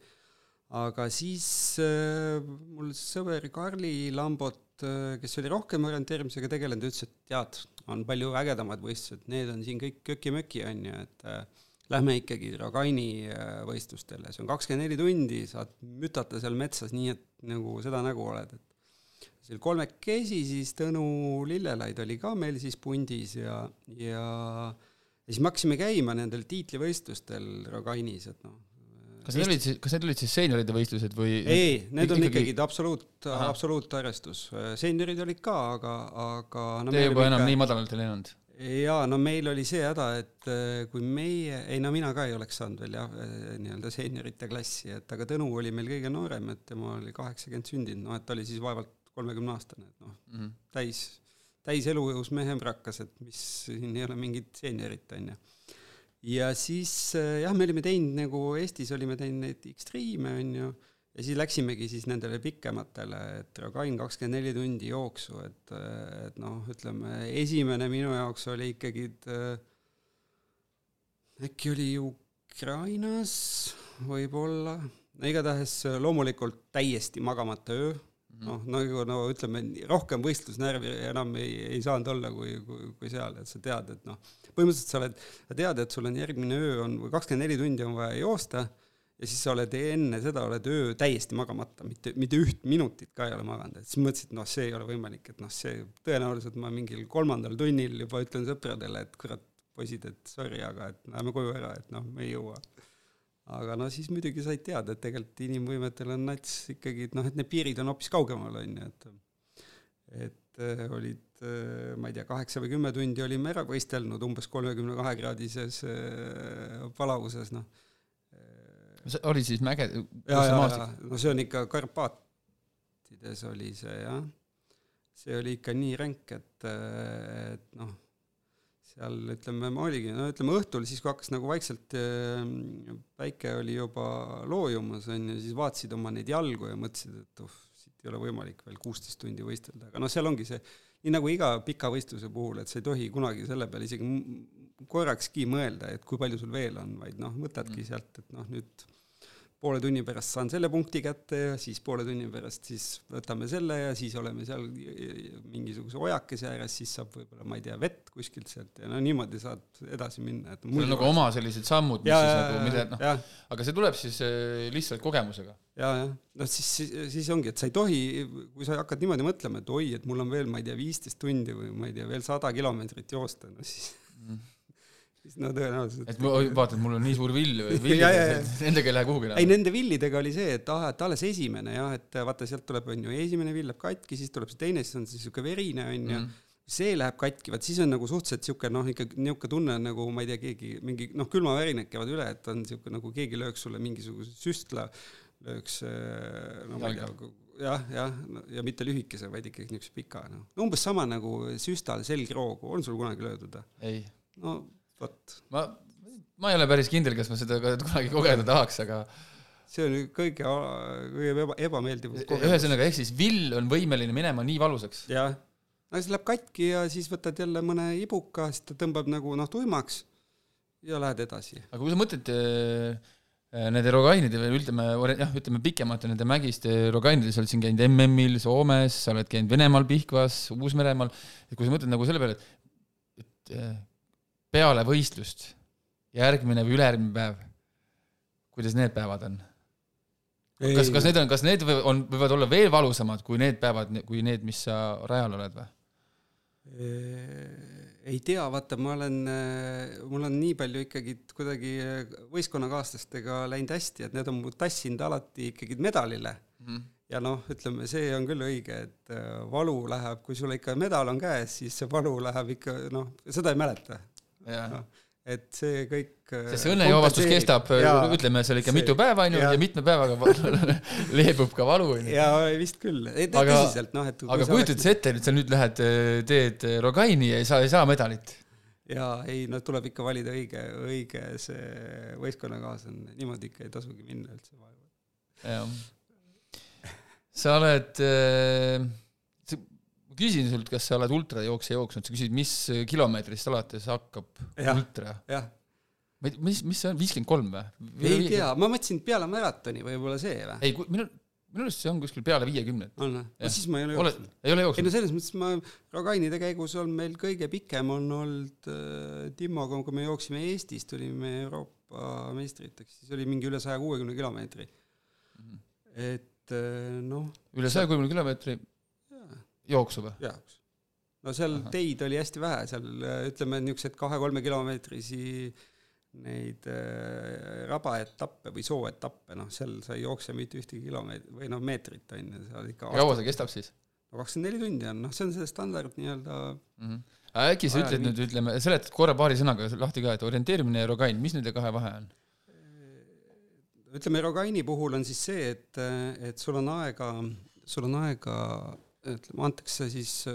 aga siis äh, mul sõber Karli Lambot äh,, kes oli rohkem orienteerimisega tegelenud, ütles, et tead, on palju ägedamad võistlused, need on siin kõik köki-möki, on ju, et äh, lähme ikkagi Dragaini äh, võistlustele, see on kakskümmend neli tundi, saad mütata seal metsas nii, et nagu seda nägu oled, et seal kolmekesi, siis Tõnu Lillelaid oli ka meil siis pundis ja, ja ja siis me hakkasime käima nendel tiitlivõistlustel Rogainis, et noh. kas need olid siis, kas need olid siis seenioride võistlused või? ei, need on ikkagi absoluut, absoluutarvestus, seeniorid olid ka, aga, aga no Te juba enam ikka... nii madalalt ei läinud? jaa, no meil oli see häda, et äh, kui meie, ei no mina ka ei oleks saanud veel jah, äh, nii-öelda seeniorite klassi, et aga Tõnu oli meil kõige noorem, et tema oli kaheksakümmend sündinud, noh et ta oli siis vaevalt kolmekümne aastane, et noh mm -hmm., täis, täis elujõus mehemrakas, et mis, siin ei ole mingit seeniorit, on ju. ja siis jah, me olime teinud nagu Eestis olime teinud neid X-Stream'e, on ju, ja siis läksimegi siis nendele pikematele, et Rogain kakskümmend neli tundi jooksu, et, et noh, ütleme esimene minu jaoks oli ikkagi äkki oli Ukrainas võib-olla, no igatahes loomulikult täiesti magamata öö. Noh, nagu no ütleme, rohkem võistlusnärvi enam ei, ei saanud olla kui, kui, kui seal, et sa tead, et noh, põhimõtteliselt sa oled, sa tead, et sul on järgmine öö on või kakskümmend neli tundi on vaja joosta ja siis sa oled enne seda, oled öö täiesti magamata, mitte, mitte üht minutit ka ei ole maganud, et siis mõtlesin, et noh, see ei ole võimalik, et noh, see tõenäoliselt ma mingil kolmandal tunnil juba ütlen sõpradele, et kurat, poisid, et sorry, aga et läheme koju ära, et noh, me ei jõua aga no siis muidugi said teada, et tegelikult inimvõimetel on nats ikkagi, et noh, et need piirid on hoopis kaugemal, on ju, et et äh, olid äh, ma ei tea, kaheksa või kümme tundi olime ära võistelnud umbes kolmekümne kahe kraadises äh, palavuses, noh. see oli siis mäge, ja, ja, ja, no see on ikka Karpaatides oli see jah, see oli ikka nii ränk, et, et noh seal ütleme, ma oligi, no ütleme õhtul siis, kui hakkas nagu vaikselt päike oli juba loojumas, on ju, siis vaatasid oma neid jalgu ja mõtlesid, et uh, siit ei ole võimalik veel kuusteist tundi võistelda, aga noh, seal ongi see, nii nagu iga pika võistluse puhul, et sa ei tohi kunagi selle peale isegi korrakski mõelda, et kui palju sul veel on, vaid noh, võtadki sealt, et noh, nüüd poole tunni pärast saan selle punkti kätte ja siis poole tunni pärast siis võtame selle ja siis oleme seal mingisuguse ojakese ääres, siis saab võib-olla, ma ei tea, vett kuskilt sealt ja no niimoodi saad edasi minna, et sul on nagu oma sellised sammud, mis ja, siis nagu, mida noh, aga see tuleb siis äh, lihtsalt kogemusega. ja, ja. Noh, siis, siis, siis ongi, et sa ei tohi, kui sa hakkad niimoodi mõtlema, et oi, et mul on veel, ma ei tea, viisteist tundi või ma ei tea, veel sada kilomeetrit joosta, no siis siis no tõenäoliselt et vaata, et mul on nii suur vill või [laughs] vill Ja, ja, ja., nendega ei lähe kuhugi ei, nende villidega oli see, et ah, et alles esimene jah, et vaata, sealt tuleb, on ju, esimene vill läheb katki, siis tuleb see teine, siis on see niisugune verine, on ju, see läheb katki, vaat siis on nagu suhteliselt niisugune noh, ikka niisugune tunne on nagu ma ei tea, keegi mingi noh, külmavärinad käivad üle, et on niisugune nagu keegi lööks sulle mingisuguse süstla, lööks äh, no ma ei tea, jah, jah, ja mitte lühikese, vaid ikkagi niisuguse pika, noh. umbes sama nagu süstal selgroogu, on sul kunagi löödud või? ei, no vot, ma, ma ei ole päris kindel, kas ma seda kunagi kogeda tahaks, aga see on ju kõige, kõige eba, ebameeldiv ühesõnaga, ehk siis vill on võimeline minema nii valusaks. jah, no siis läheb katki ja siis võtad jälle mõne ibuka, siis ta tõmbab nagu noh, tuimaks ja lähed edasi. aga kui sa mõtled äh, nende rogainide või ütleme, jah, ütleme pikemate nende mägiste rogainide, sa oled siin käinud MM-il Soomes, sa oled käinud Venemaal Pihkvas, Uus-Meremaal, et kui sa mõtled nagu selle peale, et et äh, peale võistlust järgmine või ülejärgmine päev, kuidas need päevad on? kas, kas need on, kas need on, võivad olla veel valusamad kui need päevad, kui need, mis sa rajal oled või? ei tea, vaata, ma olen, mul on nii palju ikkagi kuidagi võistkonnakaaslastega läinud hästi, et need on mu tassinud alati ikkagi medalile. ja noh, ütleme, see on küll õige, et äh, valu läheb, kui sul ikka medal on käes, siis see valu läheb ikka noh, seda ei mäleta. jah, et see kõik. sest see õnnejoovastus kestab, ütleme seal ikka see- mitu päeva onju jaa. ja mitme päevaga va- [laughs] leebub ka valu onju. ja vist küll, Aga- tõsiselt noh, et. aga kujutad sa ette, et sa nüüd lähed, teed Rogaini ja ei saa, ei saa medalit. jaa, ei no tuleb ikka valida õige, õige see võistkonnakaaslane, niimoodi ikka ei tasugi minna üldse vaeva. jah. sa oled, ma küsin sult, kas sa oled ultrajooksja jooksnud, sa küsid, mis kilomeetrist alates hakkab Jah. ultra? ma ei, mis, mis see on, viiskümmend kolm või? ei tea, ma mõtlesin peale maratoni võib-olla see või? ei, minu, minu arust see on kuskil peale viiekümnet. on või? No siis ma ei ole jooksnud., ei ole ei jooksnud? no selles mõttes ma, Rogainide käigus on meil kõige pikem on olnud äh, Timmoga, kui me jooksime Eestis, tulime Euroopa meistriteks, siis oli mingi üle saja kuuekümne kilomeetri. Mhm. et äh, noh, üle saja kuuekümne kilomeetri jooksu või? jaoks. no seal Ahah. teid oli hästi vähe, seal äh, ütleme, niisuguseid kahe-kolme kilomeetrisi neid äh, rabaetappe või sooetappe, noh, seal sa ei jookse mitte ühtegi kilomeetrit või noh, meetrit on ju, seal ikka kaua see kestab siis kakskümmend neli tundi on, noh, see on see standard nii-öelda mm? -hmm. äkki sa ütled nüüd, ütleme, seletad korra paari sõnaga lahti ka, et orienteerimine ja Rogain, mis nende kahe vahe on? ütleme, Rogaini puhul on siis see, et, et sul on aega, sul on aega, ütleme, antakse siis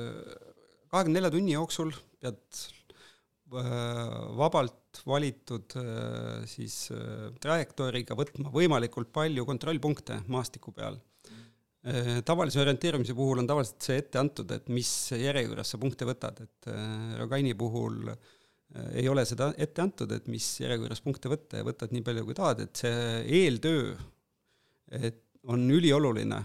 kahekümne nelja tunni jooksul pead äh, vabalt valitud äh, siis äh, trajektooriga võtma võimalikult palju kontrollpunkte maastiku peal. tavalise orienteerimise puhul on tavaliselt see ette antud, et mis järjekorras sa punkte võtad, et äh, Rogaini puhul äh, ei ole seda ette antud, et mis järjekorras punkte võtta ja võtad nii palju, kui tahad, et see eeltöö et on ülioluline,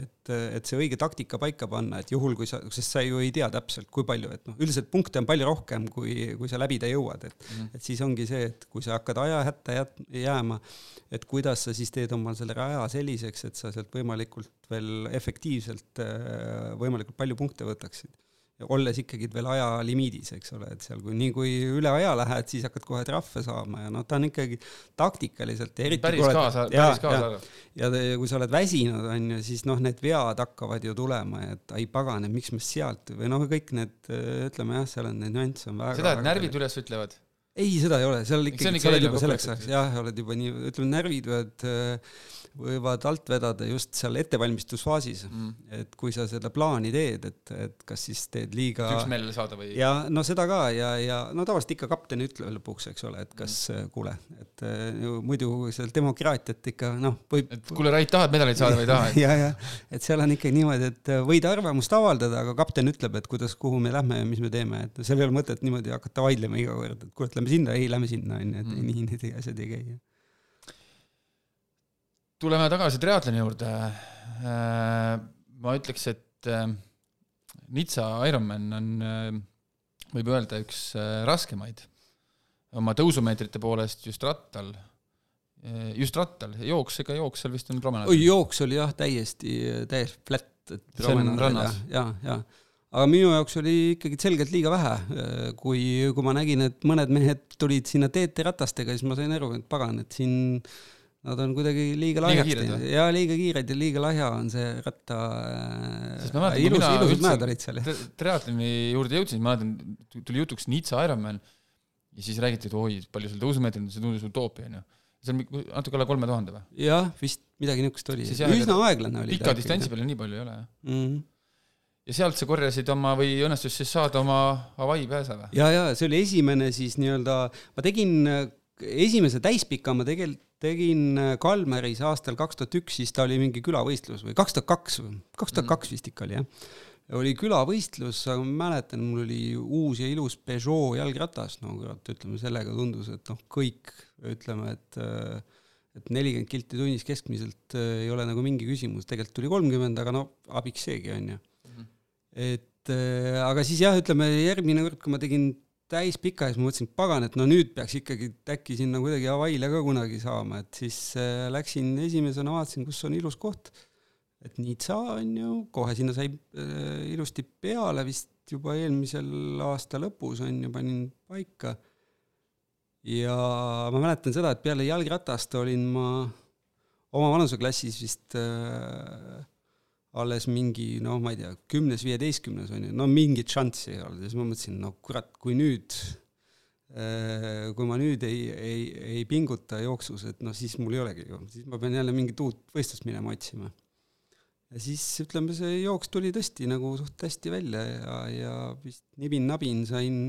et, et see õige taktika paika panna, et juhul, kui sa, sest sa ju ei tea täpselt, kui palju, et noh, üldiselt punkte on palju rohkem, kui, kui sa läbida jõuad, et et siis ongi see, et kui sa hakkad ajahätta jääma, et kuidas sa siis teed omal selle raja selliseks, et sa sealt võimalikult veel efektiivselt võimalikult palju punkte võtaksid. Ja olles ikkagi veel ajalimiidis, eks ole, et seal kui nii kui üle aja lähed, siis hakkad kohe trahve saama ja noh, ta on ikkagi taktikaliselt ja eriti päris oled- kaasa, päris kaasa arvav. ja te, kui sa oled väsinud, on ju, siis noh, need vead hakkavad ju tulema ja et ai pagan, et miks me sealt või noh, kõik need ütleme jah, seal on neid nüansse on väga seda, et närvid üles ütlevad. ei, seda ei ole, seal ikkagi, ikka sa oled juba selleks ajaks, jah, oled juba nii, ütleme, närvid võivad, võivad alt vedada just seal ettevalmistusfaasis mm.. et kui sa seda plaani teed, et, et kas siis teed liiga üksmeelele saada või? ja no seda ka ja, ja no tavaliselt ikka kapten ütleb lõpuks, eks ole, et kas mm. kuule, et äh, muidu seal demokraatiat ikka noh, võib et kuule, Rait, tahad medalit saada või ei taha? [laughs] ja, ja et seal on ikkagi niimoodi, et võid arvamust avaldada, aga kapten ütleb, et kuidas, kuhu me lähme ja mis me teeme, et seal ei ole mõtet niimoodi hakata vaidlema iga kord, et kuule, lähme sinna, ei lähme sinna onju, et Mm. nii [laughs] need asjad ei käi. tuleme tagasi triatloni juurde. ma ütleks, et äh, Nizza Ironman on, võib öelda, üks äh, raskemaid oma tõusumeetrite poolest just rattal, just rattal, jooks, ega jooks seal vist on promenaad. oi, jooks oli jah, täiesti, täiesti flat, et See on rannas. ja, ja aga minu jaoks oli ikkagi selgelt liiga vähe, kui, kui ma nägin, et mõned mehed tulid sinna TT-ratastega, siis ma sain aru, et pagan, et siin nad on kuidagi liiga lahjaks teinud ja liiga kiired ja liiga lahja on see ratta Sest ma mäletan, kui ilus, mina üldse- triatloni juurde jõudsin, ma mäletan, tuli jutuks Nizza Ironman ja siis räägiti, et oi, palju seal tõusumeetreid on, see tundus utoopia, onju. see on natuke alla kolme tuhande või? jah, vist midagi niisugust oli üsna aeglane oli pika distantsi peale nii palju ei ole, jah. mm. -hmm. Ja sealt sa korjasid oma või õnnestus siis saada oma Hawaii pääse või? ja, ja see oli esimene siis nii-öelda, ma tegin esimese täispika ma tegelikult tegin Kalmeris aastal kaks tuhat üks, siis ta oli mingi külavõistlus või kaks tuhat kaks kaks tuhat kaks vist ikka oli jah. oli külavõistlus, aga ma mäletan, mul oli uus ja ilus Peugeot jalgratas, no kurat, ütleme sellega tundus, et noh, kõik ütleme, et äh, et nelikümmend kilti tunnis keskmiselt äh, ei ole nagu mingi küsimus, tegelikult tuli kolmkümmend, aga no abiks seegi onju et äh, aga siis jah, ütleme järgmine kord, kui ma tegin täispika, siis ma mõtlesin, et pagan, et no nüüd peaks ikkagi äkki sinna kuidagi Hawaii'le ka kunagi saama, et siis äh, läksin esimesena, vaatasin, kus on ilus koht. et Nizza on ju, kohe sinna sai äh, ilusti peale vist juba eelmisel aasta lõpus on ju, panin paika. ja ma mäletan seda, et peale jalgratast olin ma oma vanuseklassis vist äh, alles mingi noh, ma ei tea, kümnes-viieteistkümnes on ju, no mingit šanssi ei olnud ja siis ma mõtlesin, no kurat, kui nüüd, kui ma nüüd ei, ei, ei pinguta jooksus, et noh, siis mul ei olegi ju, siis ma pean jälle mingit uut võistlust minema otsima. ja siis ütleme, see jooks tuli tõesti nagu suht hästi välja ja, ja vist nibin-nabin sain,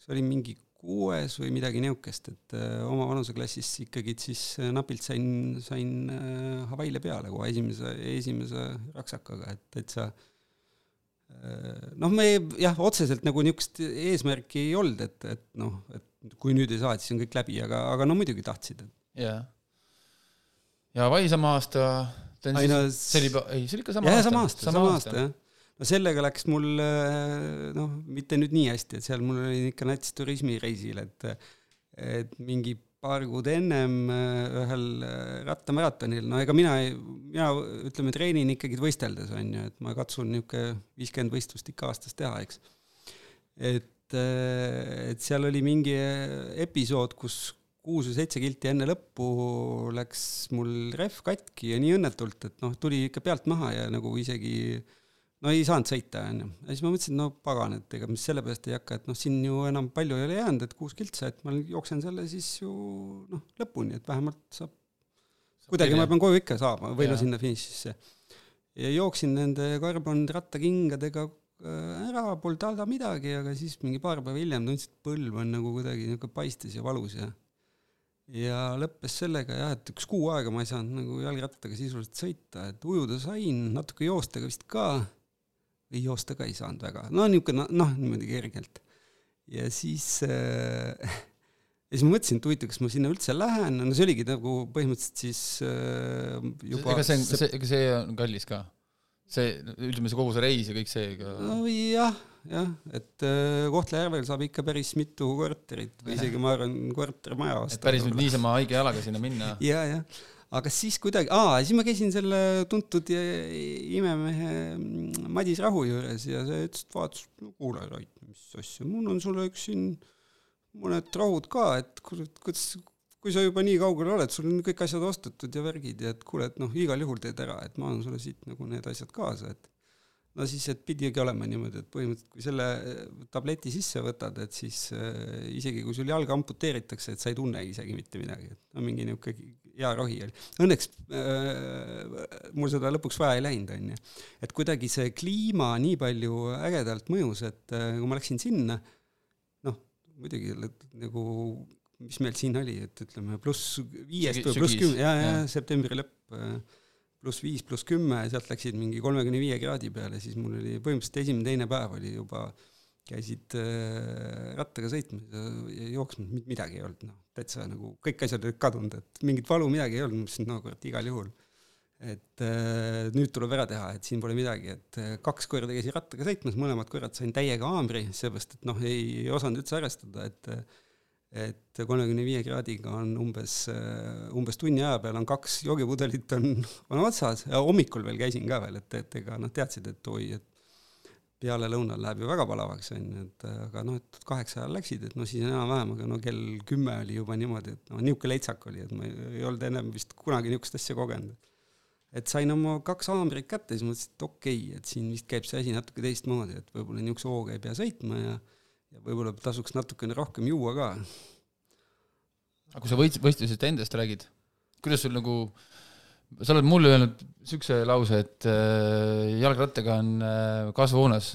see oli mingi kuues või midagi niisugust, et öö, oma vanuseklassis ikkagi siis öö, napilt sain, sain öö, Hawaii'le peale kohe esimese, esimese raksakaga, et täitsa noh, me jah, otseselt nagu niisugust eesmärki ei olnud, et, et noh, et kui nüüd ei saa, et siis on kõik läbi, aga, aga no muidugi tahtsid, jaa. ja Hawaii sama aasta, Ai, no see oli, ei, see oli ikka sama aasta. sama aasta, sama aasta, jah. No sellega läks mul äh, noh, mitte nüüd nii hästi, et seal mul oli ikka nats turismireisil, et et mingi paar kuud ennem äh, ühel äh, rattamaratonil, no ega mina ei, mina ütleme, treenin ikkagi võisteldes, on ju, et ma katsun niisugune viiskümmend võistlust ikka aastas teha, eks. et, et seal oli mingi episood, kus kuus või seitse kilti enne lõppu läks mul rehv katki ja nii õnnetult, et noh, tuli ikka pealt maha ja nagu isegi no ei saanud sõita, onju. ja siis ma mõtlesin, no pagan, et ega mis selle pärast ei hakka, et noh, siin ju enam palju ei ole jäänud, et kuus kiltsa, et ma jooksen selle siis ju noh, lõpuni, et vähemalt saab, kuidagi ma pean koju ikka saama või no sinna finišisse. ja jooksin nende karbonrattakingadega äh, ära, polnud häda midagi, aga siis mingi paar päeva hiljem tundsin, et põlv on nagu kuidagi niisugune paistes ja valus ja ja lõppes sellega jah, et üks kuu aega ma ei saanud nagu jalgrattaga sisuliselt sõita, et ujuda sain, natuke joosta ka vist ka, või joosta ka ei saanud väga, no niisugune noh, niimoodi kergelt. ja siis äh, [laughs] ja siis ma mõtlesin, et huvitav, kas ma sinna üldse lähen, no see oligi nagu põhimõtteliselt siis äh, juba ega see on, see, ega see on kallis ka. see, ütleme see kogu see reis ja kõik see, ega nojah, jah, et äh, Kohtla-Järvel saab ikka päris mitu korterit või isegi ma arvan, kortermaja osta. päris nüüd niisama haige jalaga sinna minna. ja, jah, aga siis kuidagi, aa, siis ma käisin selle tuntud imemehe mm, Madis Rahu juures ja see ütles, et vaatas, no kuule, Rait, mis asja, mul on sulle üks siin mõned rahud ka, et kuidas, kui sa juba nii kaugel oled, sul on kõik asjad ostetud ja värgid ja et kuule, et noh, igal juhul teed ära, et ma annan sulle siit nagu need asjad kaasa, et no siis, et pidigi olema niimoodi, et põhimõtteliselt kui selle tableti sisse võtad, et siis äh, isegi kui sul jalg amputeeritakse, et sa ei tunne isegi mitte midagi, et no mingi niisugune hea rohi oli. Õnneks äh, mul seda lõpuks vaja ei läinud, on ju. et kuidagi see kliima nii palju ägedalt mõjus, et äh, kui ma läksin sinna, noh, muidugi nagu mis meil siin oli, et ütleme pluss viiest või pluss kümme, ja, ja, septembri lõpp äh, pluss viis, pluss kümme, sealt läksid mingi kolmekümne viie kraadi peale, siis mul oli põhimõtteliselt esimene-teine päev oli juba, käisid äh, rattaga sõitmas ja jooksmas, midagi ei olnud, noh, täitsa nagu kõik asjad olid kadunud, et mingit valu, midagi ei olnud, ma mõtlesin, no kurat, igal juhul. et äh, nüüd tuleb ära teha, et siin pole midagi, et äh, kaks korda käisin rattaga sõitmas, mõlemad korrad sain täiega haamri, seepärast et noh, ei, ei osanud üldse arvestada, et et kolmekümne viie kraadiga on umbes, umbes tunni aja peal on kaks joogipudelit on, on otsas hommikul veel käisin ka veel, et, et ega nad teadsid, et oi, et peale lõunal läheb ju väga palavaks, on ju, et aga noh, et kaheksa ajal läksid, et no siis enam-vähem, aga no kell kümme oli juba niimoodi, et noh, niisugune leitsak oli, et ma ei, ei olnud ennem vist kunagi niisugust asja kogenud. et sain oma kaks haamrit kätte, siis mõtlesin, et okei okay,, et siin vist käib see asi natuke teistmoodi, et võib-olla niisuguse hooga ei pea sõitma ja ja võib-olla tasuks natukene rohkem juua ka. aga kui sa võit-, võistlusest endast räägid, kuidas sul nagu, sa oled mulle öelnud niisuguse lause, et äh, jalgrattaga on äh, kasvuhoones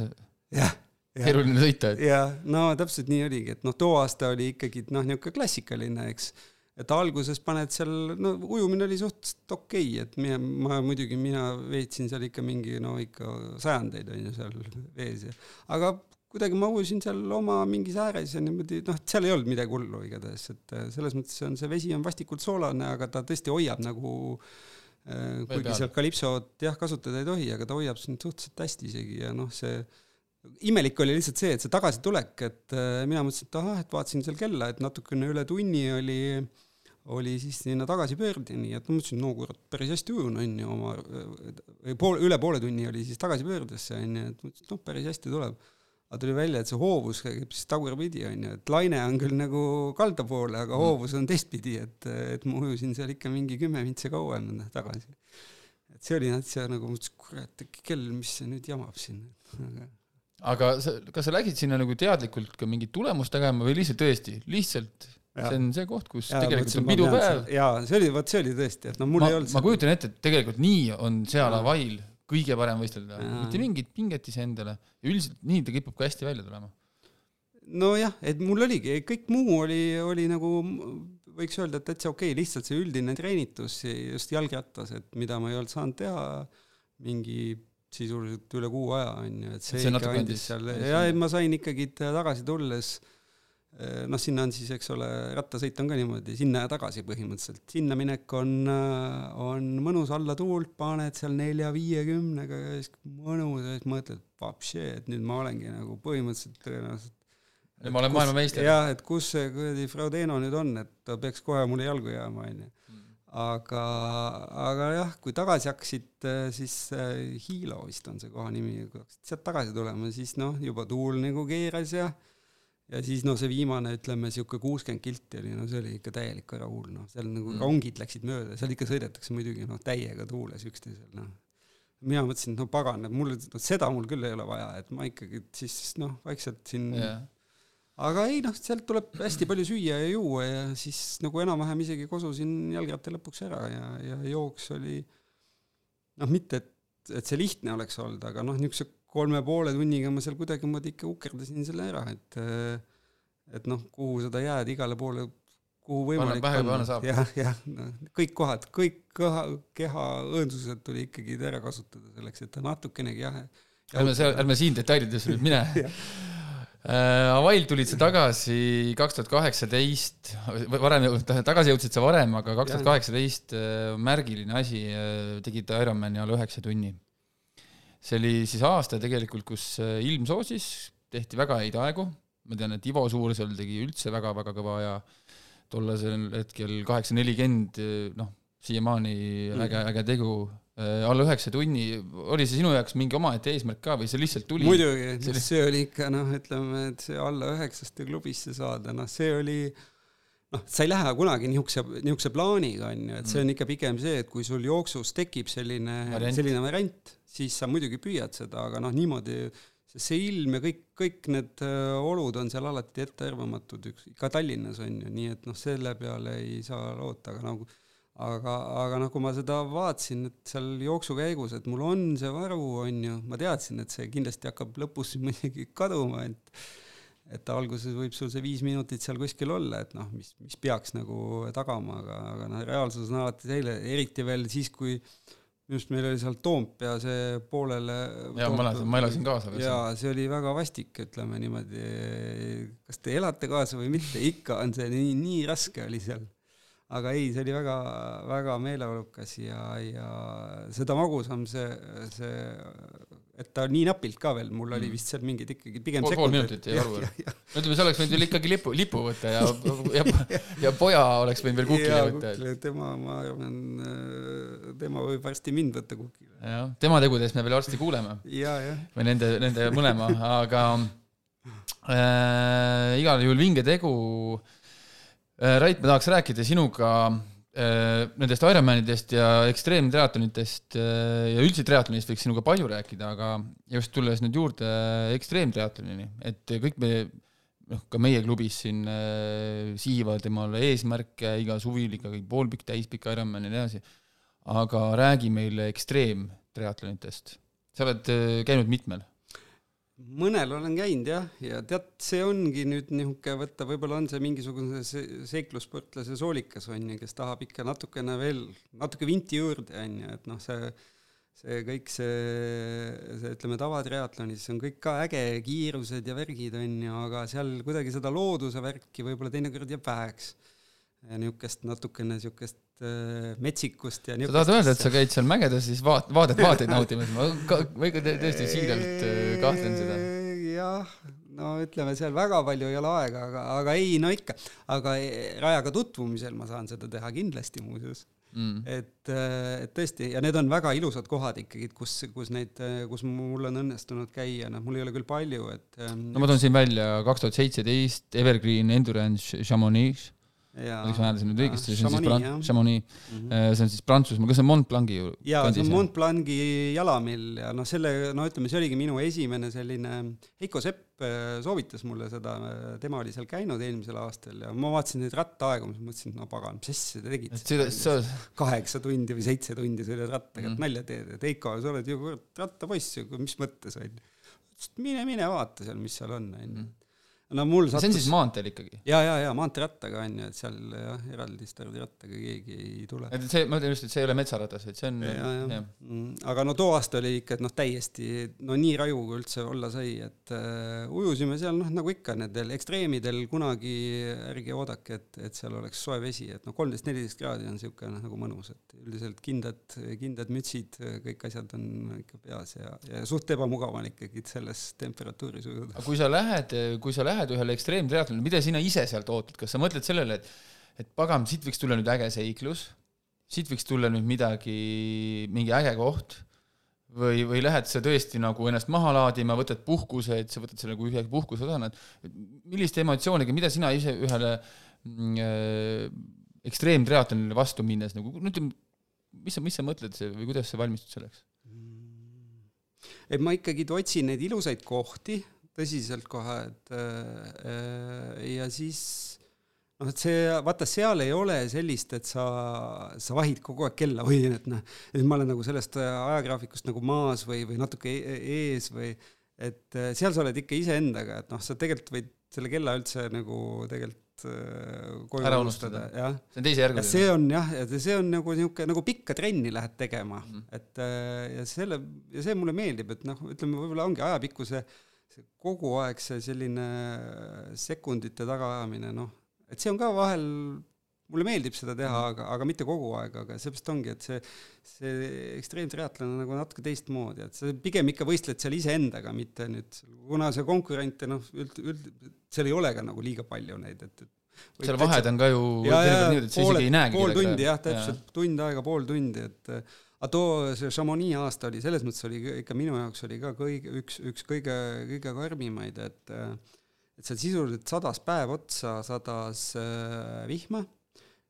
keeruline sõita, et jah, no täpselt nii oligi, et noh, too aasta oli ikkagi noh, niisugune klassikaline, eks, et alguses paned seal, no ujumine oli suhteliselt okei okay,, et mina, ma muidugi, mina veetsin seal ikka mingi no ikka sajandeid on ju seal vees ja aga kuidagi ma ujusin seal oma mingis ääres ja niimoodi, noh, seal ei olnud midagi hullu igatahes, et äh, selles mõttes on see vesi on vastikult soolane, aga ta tõesti hoiab nagu äh, kuigi seal kalipsot jah, kasutada ei tohi, aga ta hoiab sind suhteliselt hästi isegi ja noh, see imelik oli lihtsalt see, et see tagasitulek, et äh, mina mõtlesin, et ahah, et vaatasin seal kella, et natukene üle tunni oli oli siis sinna tagasipöördeni, et ma mõtlesin, no kurat, päris hästi ujun, on ju, oma, pool, üle poole tunni oli siis tagasipöördesse, on ju, et mõtlesin, et noh, päris hästi tuleb aga tuli välja, et see hoovus käib siis tagurpidi, on ju, et laine on küll nagu kalda poole, aga mm. hoovus on teistpidi, et, et ma ujusin seal ikka mingi kümme vintsi kauem tagasi. et see oli täitsa nagu, mõtlesin, kurat, kell, mis see nüüd jamab siin, aga aga sa, kas sa läksid sinna nagu teadlikult ka mingit tulemust tegema või lihtsalt tõesti, lihtsalt ja. see on see koht, kus ja, tegelikult on pidupäev. jaa, see oli, vot see oli tõesti, et noh, mul ma, ei olnud ma kujutan ette, et tegelikult nii on seal avail kõige parem võistelda, mitte mingit pinget iseendale. Ja üldiselt nii ta kipub ka hästi välja tulema. nojah, et mul oligi, kõik muu oli, oli nagu võiks öelda, et täitsa okei. Okay,, lihtsalt see üldine treenitus just jalgrattas, et mida ma ei olnud saanud teha mingi sisuliselt üle kuu aja, on ju, et see, see ikka andis seal, ja ma sain ikkagi tagasi tulles Äh, noh, sinna on siis, eks ole, rattasõit on ka niimoodi sinna ja tagasi põhimõtteliselt, sinna minek on, äh, on mõnus alla tuult, paned seal nelja-viiekümnega ja siis mõnus ja siis mõtled, et nüüd ma olengi nagu põhimõtteliselt tõenäoliselt nüüd ma olen maailmameister. jah, et kus see kuradi Fraudeno nüüd on, et ta peaks kohe mulle jalgu jääma, onju. Mm. aga, aga jah, kui tagasi hakkasid, äh, siis Hilo vist on see koha nimi, kui hakkasid sealt tagasi tulema, siis noh, juba tuul nagu keeras ja ja siis noh, see viimane, ütleme niisugune kuuskümmend kilti oli, no see oli ikka täielik ärahuul, noh, seal nagu mm. rongid läksid mööda, seal ikka sõidetakse muidugi noh, täiega tuules üksteisel, noh. mina mõtlesin, et no pagan, et mul, no seda mul küll ei ole vaja, et ma ikkagi siis noh, vaikselt siin yeah. aga ei noh, sealt tuleb hästi palju süüa ja juua ja siis nagu enam-vähem isegi kosusin jalgratta lõpuks ära ja, ja jooks oli noh, mitte et, et see lihtne oleks olnud, aga noh, niisuguse kolme poole tunniga ma seal kuidagimoodi ikka ukerdasin selle ära, et et noh, kuhu seda jääd igale poole, kuhu võimalik panna, jah, jah, noh, kõik kohad, kõik keha, keha õõnsused tuli ikkagi ära kasutada selleks, et ta natukenegi jah. ärme see, ärme siin detailidesse nüüd mine. [laughs] Äh, Avail tulid sa tagasi kaks tuhat kaheksateist, varem, tagasi jõudsid sa varem, aga kaks tuhat kaheksateist äh, märgiline asi, äh, tegid Ironmani alla üheksa tunni see oli siis aasta tegelikult, kus äh, ilm soosis, tehti väga häid aegu, ma tean, et Ivo Suursel tegi üldse väga-väga kõva aja, tollasel hetkel kaheksa nelikümmend, äh, noh, siiamaani mm. äge, äge tegu, äh, alla üheksa tunni, oli see sinu jaoks mingi omaette eesmärk ka või see lihtsalt tuli? muidugi, see, see oli ikka noh, ütleme, et see alla üheksaste klubisse saada, noh, see oli noh, sa ei lähe kunagi niisuguse, niisuguse plaaniga, on ju, et see on ikka pigem see, et kui sul jooksus tekib selline, selline variant, siis sa muidugi püüad seda, aga noh, niimoodi see ilm ja kõik, kõik need äh, olud on seal alati ettearvamatud, üks, ka Tallinnas on ju, nii et noh, selle peale ei saa loota, aga nagu aga, aga noh, kui ma seda vaatasin, et seal jooksu käigus, et mul on see varu, on ju, ma teadsin, et see kindlasti hakkab lõpus [laughs] muidugi kaduma, et et alguses võib sul see viis minutit seal kuskil olla, et noh, mis, mis peaks nagu tagama, aga, aga noh, reaalsus on alati selline, eriti veel siis, kui minu arust meil oli seal Toompea see poolele jaa, ma elasin, ma elasin kaasa. jaa, see oli väga vastik, ütleme niimoodi, kas te elate kaasa või mitte, ikka on see nii, nii raske oli seal aga ei, see oli väga, väga meeleolukas ja, ja seda magusam see, see, et ta nii napilt ka veel, mul oli mm. vist seal mingid ikkagi pigem pool, pool minutit jäi [laughs] aru. ütleme, sa oleks võinud veel ikkagi lipu, lipu võtta ja, ja, ja poja oleks võinud veel [laughs] kukile võtta. tema, ma arvan, tema võib varsti mind võtta kukile. jah, tema tegudest me veel varsti kuuleme. või nende, nende mõlema, aga äh, igal juhul vinge tegu äh, Äh, Rait, ma tahaks rääkida sinuga äh, nendest Ironmanidest ja ekstreemtriatlonitest äh, ja üldse triatlonist võiks sinuga palju rääkida, aga just tulles nüüd juurde ekstreemtriatlonini, et kõik me, noh, ka meie klubis siin sihivad temale eesmärke iga suvil ikkagi poolpikk, täispikk Ironman ja nii edasi, aga räägi meile ekstreemtriatlonitest. sa oled käinud mitmel mõnel olen käinud jah, ja tead, see ongi nüüd niisugune võtta, võib-olla on see mingisugune seiklussportlase soolikas on ju, kes tahab ikka natukene veel, natuke vinti juurde on ju, et noh, see see kõik see, see ütleme, tavatriatlonis on kõik ka äge, kiirused ja värgid on ju, aga seal kuidagi seda looduse värki võib-olla teinekord jääb väheks. niisugust natukene niisugust metsikust ja sa tahad öelda, et sa käid seal mägedes siis vaat-, vaadet, vaateid nautimas, ma ka, või tõesti siiralt äh, kahtlen seda. jah, no ütleme, seal väga palju ei ole aega, aga, aga ei, no ikka, aga rajaga tutvumisel ma saan seda teha kindlasti muuseas. Mm.. et, et tõesti, ja need on väga ilusad kohad ikkagi, kus, kus neid, kus mul on õnnestunud käia, noh, mul ei ole küll palju, et ähm, no ma toon siin välja kaks tuhat seitseteist Evergreen Endurance Chamonix miks ma hääldasin nüüd õigesti, see on siis Bran-, Chamonix mm, -hmm. see on siis Prantsusmaa, kas see on Mont Blanc'i ju? jaa, see on Mont Blanc'i jalamill ja noh, selle, no ütleme, see oligi minu esimene selline, Heiko Sepp äh, soovitas mulle seda, tema oli seal käinud eelmisel aastal ja ma vaatasin neid rattaaegu, siis mõtlesin, et no pagan, mis asja te tegite. Sa... kaheksa tundi või seitse tundi sõidad rattaga mm, -hmm. nalja teed, et Heiko, sa oled ju rattapoiss ju, mis mõttes, onju. mine, mine vaata seal, mis seal on, onju mhm no mul sattus see on siis maanteel ikkagi? ja, ja, ja maanteerattaga on ju, et seal jah, eraldi stardirattaga keegi ei tule. et see, ma ütlen just, et see ei ole metsaratas, et see on ja, ja, ja. Mm, aga no too aasta oli ikka, et noh, täiesti no nii raju, kui üldse olla sai, et uh, ujusime seal noh, nagu ikka nendel ekstreemidel kunagi ärge oodake, et, et seal oleks soe vesi, et noh, kolmteist, neliteist kraadi on niisugune noh, nagu mõnus, et üldiselt kindad, kindad mütsid, kõik asjad on ikka peas ja, ja suht ebamugav on ikkagi selles temperatuuris ujuda. aga kui sa lähed, kui sa lähed lähed ühele ekstreemtriatlonile, mida sina ise sealt ootad, kas sa mõtled sellele, et et pagan, siit võiks tulla nüüd äge seiklus, siit võiks tulla nüüd midagi, mingi äge koht, või, või lähed sa tõesti nagu ennast maha laadima, võtad puhkuse, et sa võtad selle kui ühe puhkuseosana, et milliste emotsiooniga, mida sina ise ühele mm, äh, ekstreemtriatlonile vastu minnes nagu, no ütleme, mis sa, mis sa mõtled või kuidas sa valmistud selleks? et ma ikkagi otsin neid ilusaid kohti tõsiselt kohe, et äh, ja siis noh, et see, vaata, seal ei ole sellist, et sa, sa vahid kogu aeg kella või et noh, et ma olen nagu sellest ajagraafikust nagu maas või, või natuke e-, ees või et äh, seal sa oled ikka iseendaga, et noh, sa tegelikult võid selle kella üldse nagu tegelikult äh, koju ära unustada, jah. see on teisejärguline. see on jah, et see on nagu niisugune, nagu pikka trenni lähed tegema mm, -hmm. et ja selle, ja see mulle meeldib, et noh, ütleme, võib-olla ongi ajapikkuse äh, see kogu aeg see selline sekundite tagaajamine, noh, et see on ka vahel, mulle meeldib seda teha, mhm. aga, aga mitte kogu aeg, aga seepärast ongi, et see, see ekstreemtriatlon on nagu natuke teistmoodi, et sa pigem ikka võistled seal iseendaga, mitte nüüd, kuna see konkurente noh, üld, üld, seal ei ole ka nagu liiga palju neid, et, et seal vahed on ka ju ja, ja, pool, pool tundi jah, täpselt, tund aega, pool tundi, et aga too, see Chamonix aasta oli, selles mõttes oli ikka minu jaoks oli ka kõige, üks, üks kõige, kõige karmimaid, et et seal sisuliselt sadas päev otsa, sadas äh, vihma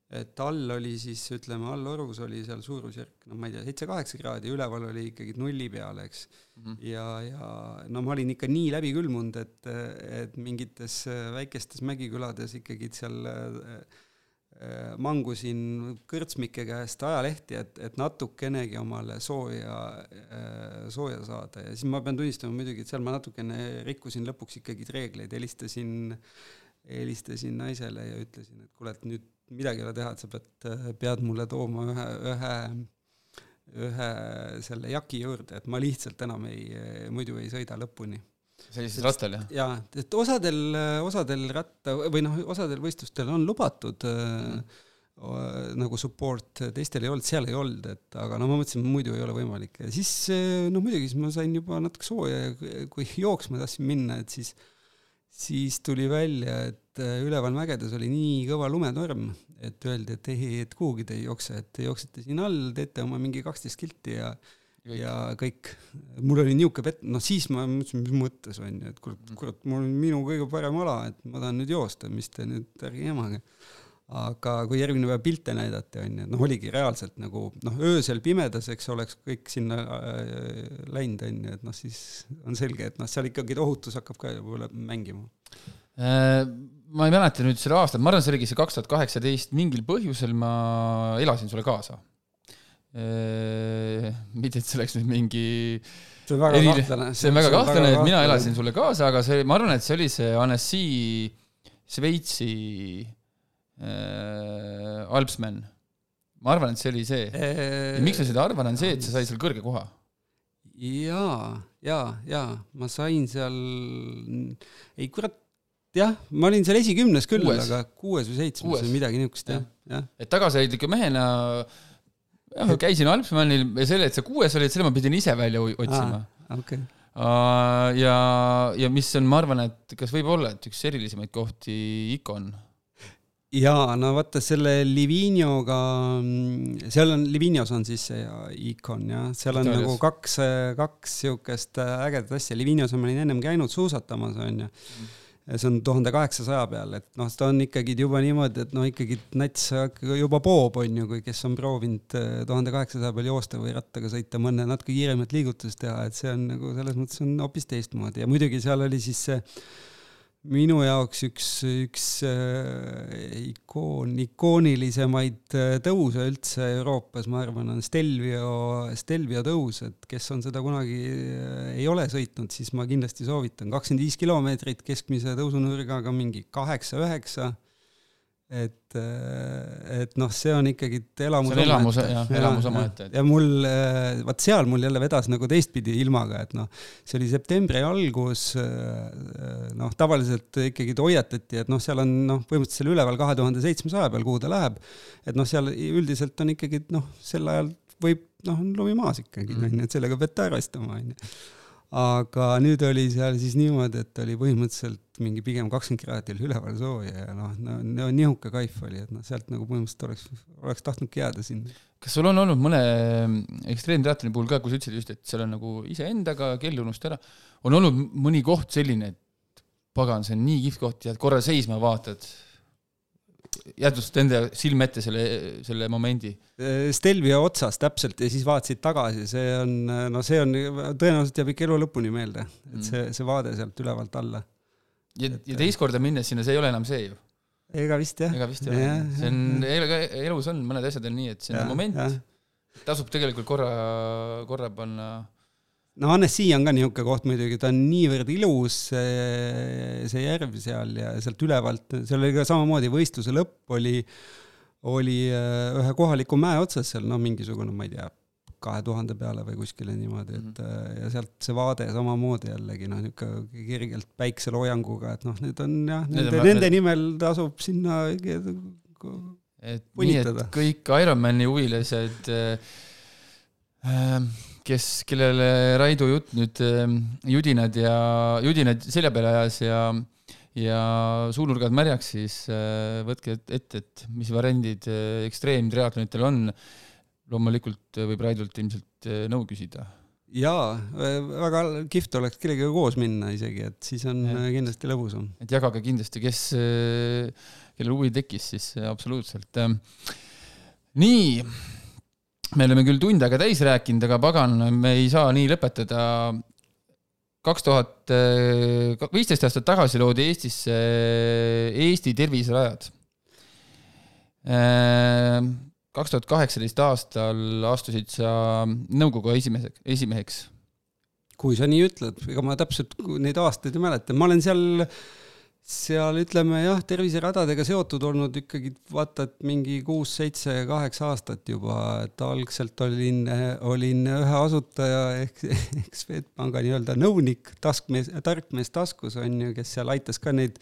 et all oli siis ütleme, all orus oli seal suurusjärk, no ma ei tea, seitse-kaheksa kraadi, üleval oli ikkagi nulli peal, eks mm. -hmm. ja, ja no ma olin ikka nii läbi külmunud, et, et mingites väikestes mägikülades ikkagi seal äh, mangusin kõrtsmike käest ajalehti, et, et natukenegi omale sooja, sooja saada ja siis ma pean tunnistama muidugi, et seal ma natukene rikkusin lõpuks ikkagi reegleid, helistasin, helistasin naisele ja ütlesin, et kuule, et nüüd midagi ei ole teha, et sa pead, pead mulle tooma ühe, ühe, ühe selle jaki juurde, et ma lihtsalt enam ei, muidu ei sõida lõpuni. sellisel rattal, jah? jaa, et osadel, osadel ratta või noh, osadel võistlustel on lubatud mm. nagu support, teistel ei olnud, seal ei olnud, et aga no ma mõtlesin, muidu ei ole võimalik ja siis noh, muidugi siis ma sain juba natuke sooja ja kui jooksma tahtsin minna, et siis siis tuli välja, et äh, üleval mägedes oli nii kõva lumetorm, et öeldi, et ei, et kuhugi te ei jookse, et te jooksete siin all, teete oma mingi kaksteist kilti ja kõik. ja kõik. mul oli niisugune vett, noh siis ma mõtlesin, mis mõttes on ju, et kurat, kurat, mul on minu kõige parem ala, et ma tahan nüüd joosta, mis te nüüd, ärge jamage aga kui järgmine päev pilte näidati, on ju, noh, oligi reaalselt nagu noh, öösel pimedas, eks oleks kõik sinna äh, läinud, on ju, et noh, siis on selge, et noh, seal ikkagi ohutus hakkab ka võib-olla mängima äh,. ma ei mäleta nüüd seda aastat, ma arvan, see oligi see kaks tuhat kaheksateist, mingil põhjusel ma elasin sulle kaasa äh,. mitte, et see oleks nüüd mingi see on väga kahtlane. see on väga kahtlane, et mina elasin sulle kaasa, aga see, ma arvan, et see oli see Annecy Šveitsi äh, Alpsman. ma arvan, et see oli see äh,. ja miks ma seda arvan, on see, et sa said seal kõrge koha. jaa, jaa, jaa, ma sain seal, ei kurat, jah, ma olin seal esikümnes küll, aga kuues või seitsmes või midagi niisugust, jah, jah. et tagasihoidliku mehena jah, käisin Alpsmanil ja selle, et sa kuues olid, selle ma pidin ise välja otsima. okei okay. ja, ja mis on, ma arvan, et kas võib olla, et üks erilisemaid kohti Icon jaa, no vaata selle Livignoga, seal on, Livignos on siis see Icon jah, seal on Italias. nagu kaks, kaks niisugust ägedat asja, Livignos ma olin ennem käinud suusatamas, on ju mm see on tuhande kaheksasaja peal, et noh, ta on ikkagi juba niimoodi, et noh, ikkagi nats juba poob, on ju, kui kes on proovinud eh, tuhande kaheksasaja peal joosta või rattaga sõita, mõne natuke kiiremat liigutust teha, et see on nagu selles mõttes on hoopis teistmoodi. Ja muidugi seal oli siis see minu jaoks üks, üks äh, ikoon, ikoonilisemaid äh, tõuse üldse Euroopas, ma arvan, on Stelvio, Stelvio tõus, et kes on seda kunagi äh, ei ole sõitnud, siis ma kindlasti soovitan, kakskümmend viis kilomeetrit keskmise tõusunurgaga, mingi kaheksa-üheksa et, äh, et noh, see on ikkagi elamus see on elamus, jah, elamus omaette. ja mul, äh, vaat seal mul jälle vedas nagu teistpidi ilmaga, et noh, see oli septembri algus, äh, noh, tavaliselt ikkagi hoiatati, et noh, seal on noh, põhimõtteliselt seal üleval kahe tuhande seitsmesaja peal, kuhu ta läheb, et noh, seal üldiselt on ikkagi noh, sel ajal võib, noh, on lumi maas ikkagi, mhm. on ju, et sellega peate arvestama, on ju aga nüüd oli seal siis niimoodi, et oli põhimõtteliselt mingi pigem kakskümmend kraadi oli üleval sooja ja noh, no, no niisugune kaif oli, et noh, sealt nagu põhimõtteliselt oleks, oleks tahtnudki jääda sinna. kas sul on olnud mõne ekstreemteatri puhul ka, kui sa ütlesid just, et seal on nagu iseendaga kell unustada ära, on olnud mõni koht selline, et pagan, see on nii kihvt koht, jääd korra seisma, vaatad jätust enda silme ette selle, selle momendi? Stelvia otsas täpselt ja siis vaatasid tagasi, see on, no see on, tõenäoliselt jääb ikka elu lõpuni meelde, et mm. see, see vaade sealt ülevalt alla. ja, ja teist korda minnes sinna, see ei ole enam see ju? ega vist jah. ega vist ei ole, see on, elus on, mõned asjad on nii, et see on ja, moment, tasub tegelikult korra, korra panna no Annecy on ka niisugune koht muidugi, ta on niivõrd ilus, see, järv seal ja sealt ülevalt, seal oli ka samamoodi võistluse lõpp oli, oli äh, ühe kohaliku mäe otsas seal, no mingisugune, ma ei tea, kahe tuhande peale või kuskile niimoodi, et mm -hmm. ja sealt see vaade samamoodi jällegi noh, niisugune kergelt päikseloojanguga, et noh, need on jah, nende, nende nimel tasub sinna et nii, et kõik Ironmani huvilised äh, äh kes, kellele Raido jutt nüüd ehm, judinad ja, judinad selja peale ajas ja ja suunurgad märjaks, siis äh, võtke ette, et mis variandid ekstreemtriatlonitel on. loomulikult võib Raidolt ilmselt nõu küsida. jaa, väga kihvt oleks kellegagi koos minna isegi, et siis on ja. kindlasti lõbusam. et jagage kindlasti, kes, kellel huvi tekkis, siis absoluutselt. nii, me oleme küll tund aega täis rääkinud, aga pagan, me ei saa nii lõpetada. kaks tuhat viisteist aastat tagasi loodi Eestisse Eesti terviserajad kaks tuhat kaheksateist aastal astusid sa nõukogu esimehe, esimeheks. kui sa nii ütled, ega ma täpselt neid aastaid ei mäleta, ma olen seal, seal ütleme jah, terviseradadega seotud olnud ikkagi vaata, et mingi kuus, seitse, kaheksa aastat juba, et algselt olin, olin ühe asutaja ehk, [laughs] ehk Swedbanka nii-öelda nõunik, taskmees, tark mees taskus on ju, kes seal aitas ka neid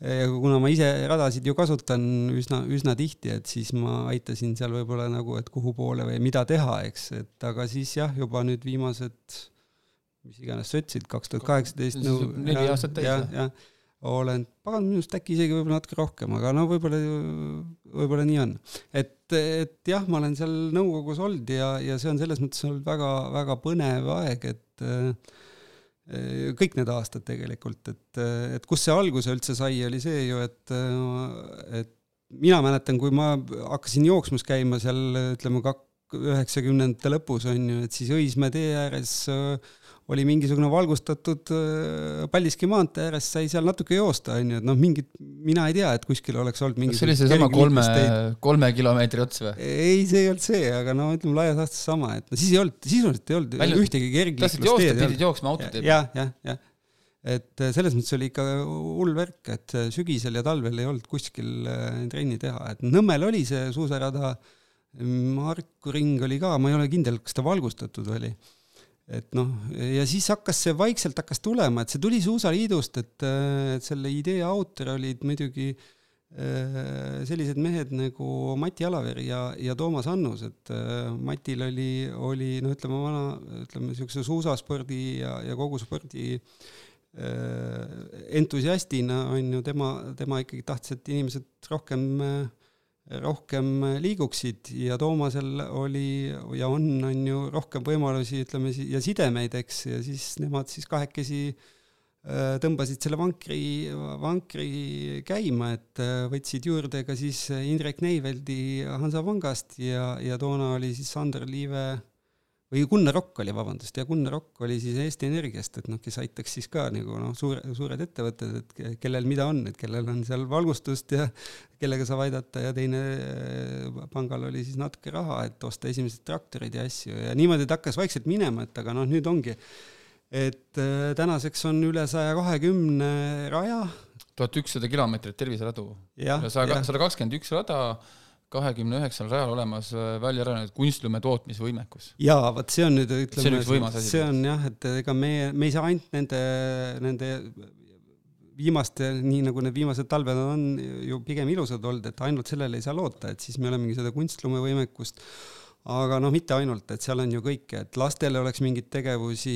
ja kuna ma ise radasid ju kasutan üsna, üsna tihti, et siis ma aitasin seal võib-olla nagu, et kuhu poole või mida teha, eks, et aga siis jah, juba nüüd viimased, mis iganes sa ütlesid, kaks tuhat kaheksateist. neli aastat täis. jah, olen, pagan, minu arust äkki isegi võib-olla natuke rohkem, aga no võib-olla, võib-olla nii on. et, et jah, ma olen seal nõukogus olnud ja, ja see on selles mõttes olnud väga, väga põnev aeg, et äh, kõik need aastad tegelikult, et, et kust see alguse üldse sai, oli see ju, et, et mina mäletan, kui ma hakkasin jooksmas käima seal ütleme kak-, üheksakümnendate lõpus on ju, et siis Õismäe tee ääres äh, oli mingisugune valgustatud äh, Paldiski maantee ääres, sai seal natuke joosta, onju, et noh, mingit, mina ei tea, et kuskil oleks olnud mingi see oli seesama kolme, kolme kilomeetri ots või? ei, see ei olnud see, aga no ütleme laias laastus sama, et no siis ei olnud, sisuliselt ei olnud Välja, ühtegi kergliiklust teed. pidid jooksma autoteed. jah, jah, jah. et äh, selles mõttes oli ikka hull värk, et sügisel ja talvel ei olnud kuskil äh, trenni teha, et Nõmmel oli see suusarada, Marku ring oli ka, ma ei ole kindel, kas ta valgustatud oli et noh, ja siis hakkas see vaikselt hakkas tulema, et see tuli Suusaliidust, et, et selle idee autor olid muidugi äh, sellised mehed nagu Mati Alaveri ja, ja Toomas Annus, et äh, Matil oli, oli noh, ütleme vana, ütleme niisuguse suusaspordi ja, ja kogu spordi äh, entusiastina on ju tema, tema ikkagi tahtis, et inimesed rohkem äh, rohkem liiguksid ja Toomasel oli ja on, on ju rohkem võimalusi, ütleme, ja sidemeid, eks, ja siis nemad siis kahekesi äh, tõmbasid selle vankri, vankri käima, et äh, võtsid juurde ka siis Indrek Neiveldi Hansapangast ja, ja toona oli siis Sander Liive või Gunnar Rokk oli, vabandust, ja Gunnar Rokk oli siis Eesti Energiast, et noh, kes aitaks siis ka nagu noh, suure, suured ettevõtted, et kellel mida on, et kellel on seal valgustust ja kellega saab aidata ja teine äh, pangal oli siis natuke raha, et osta esimesed traktorid ja asju ja niimoodi ta hakkas vaikselt minema, et aga noh, nüüd ongi, et äh, tänaseks on üle saja kahekümne raja. tuhat ükssada kilomeetrit terviseradu. ja sada kakskümmend üks rada kahekümne üheksal rajal olemas äh, välja arenenud kunstlume tootmisvõimekus. jaa, vot see on nüüd ütleme, see on üks võimas asi. see on jah, et ega meie, me ei saa ainult nende, nende viimaste, nii nagu need viimased talved on ju pigem ilusad olnud, et ainult sellele ei saa loota, et siis me olemegi seda kunstlumevõimekust aga noh, mitte ainult, et seal on ju kõike, et lastele oleks mingeid tegevusi,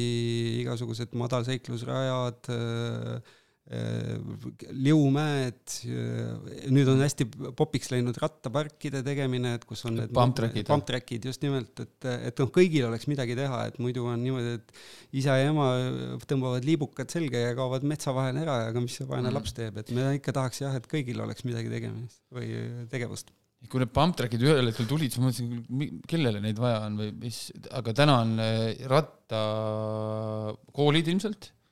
igasugused madalseiklusrajad äh,, Äh, liumäed, äh, nüüd on hästi popiks läinud rattaparkide tegemine, et kus on need pumptrackid, pumptrackid just nimelt, et, et noh, kõigil oleks midagi teha, et muidu on niimoodi, et isa ja ema tõmbavad liibukad selga ja kaovad metsa vahele ära, aga mis see vaene mm. laps teeb, et me ikka tahaks jah, et kõigil oleks midagi tegemist või tegevust kui need pumptrackid ühel hetkel tulid, siis ma mõtlesin, kellele neid vaja on või mis, aga täna on äh, rattakoolid ilmselt Äh,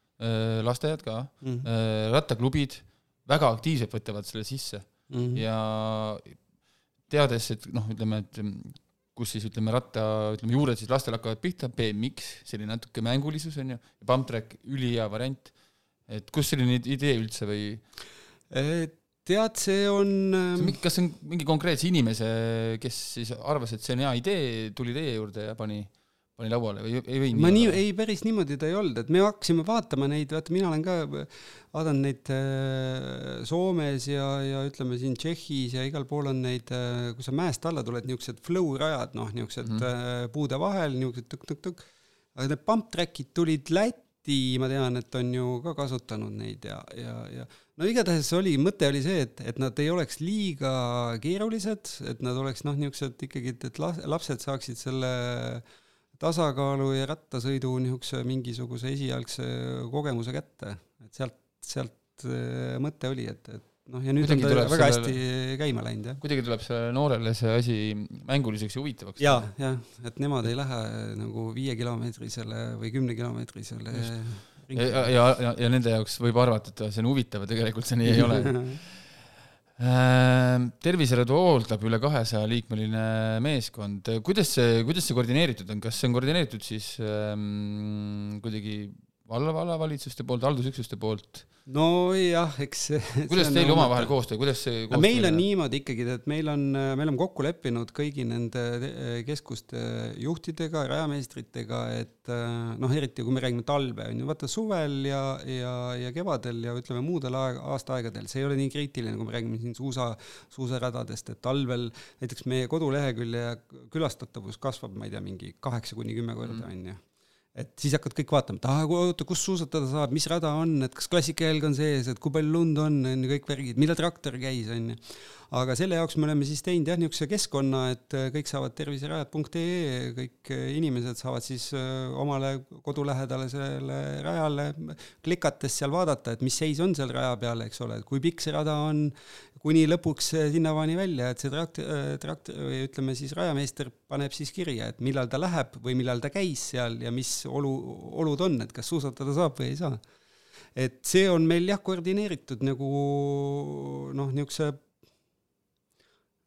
lasteaiad ka mm, -hmm. rattaklubid väga aktiivselt võtavad selle sisse mm -hmm. ja teades, et noh, ütleme, et kus siis ütleme ratta, ütleme juured siis lastel hakkavad pihta, BMX, selline natuke mängulisus on ju, ja pump track, ülihea variant. et kust selline idee üldse või? tead, see on. kas see on mingi konkreetse inimese, kes siis arvas, et see on hea idee, tuli teie juurde ja pani pani lauale või ei võinud? ma nii, ei päris niimoodi ta ei olnud, et me hakkasime vaatama neid, vaata mina olen ka vaadanud neid äh, Soomes ja, ja ütleme siin Tšehhis ja igal pool on neid, äh, kui sa mäest alla tuled, niisugused flow rajad, noh, niisugused mm -hmm. puude vahel, niisugused tõk-tõk-tõk, aga need pump track'id tulid Lätti, ma tean, et on ju ka kasutanud neid ja, ja, ja no igatahes oli, mõte oli see, et, et nad ei oleks liiga keerulised, et nad oleks noh, niisugused ikkagi, et las, lapsed saaksid selle äh, tasakaalu ja rattasõidu niisuguse mingisuguse esialgse kogemuse kätte, et sealt, sealt äh, mõte oli, et, et noh, ja nüüd Kuidagi on ta väga sellele- hästi käima läinud, jah. kuidagi tuleb sellele noorele see asi mänguliseks ja huvitavaks. jaa, jah, et nemad ei lähe nagu viiekilomeetrisele või kümnekilomeetrisele ja, ja, ja, ja nende jaoks võib arvata, et see on huvitav, aga tegelikult see nii ei ole. [laughs] terviserõdu hooldab üle kahesaja liikmeline meeskond, kuidas see, kuidas see koordineeritud on, kas see on koordineeritud siis ähm, kuidagi valla, vallavalitsuste poolt, haldusüksuste poolt? nojah, eks kuidas teil omavahel koostöö, kuidas see no meil on niimoodi ikkagi, et meil on, me oleme kokku leppinud kõigi nende te- keskuste juhtidega, rajameistritega, et äh, noh, eriti kui me räägime talve, on ju, vaata suvel ja, ja, ja kevadel ja ütleme muudel aeg, aastaaegadel, see ei ole nii kriitiline, kui me räägime siin suusa, suusaradadest, et talvel näiteks meie kodulehekülje külastatavus kasvab, ma ei tea, mingi kaheksa kuni kümme korda, on ju et siis hakkavad kõik vaatama, et aa, oota, kus suusatada saab, mis rada on, et kas klassikajälg on sees, et kui palju lund on, on ju, kõik värgid, millal traktor käis, on ju. aga selle jaoks me oleme siis teinud jah, niisuguse keskkonna, et äh, kõik saavad terviserajad.ee, kõik äh, inimesed saavad siis äh, omale kodu lähedale sellele rajale klikates seal vaadata, et mis seis on seal raja peal, eks ole, et kui pikk see rada on, kuni lõpuks äh, sinnamaani välja, et see trakt-, trakt- või ütleme siis rajameister paneb siis kirja, et millal ta läheb või millal ta käis seal ja mis olu, olud on, et kas suusatada saab või ei saa. et see on meil jah, koordineeritud nagu noh, niisuguse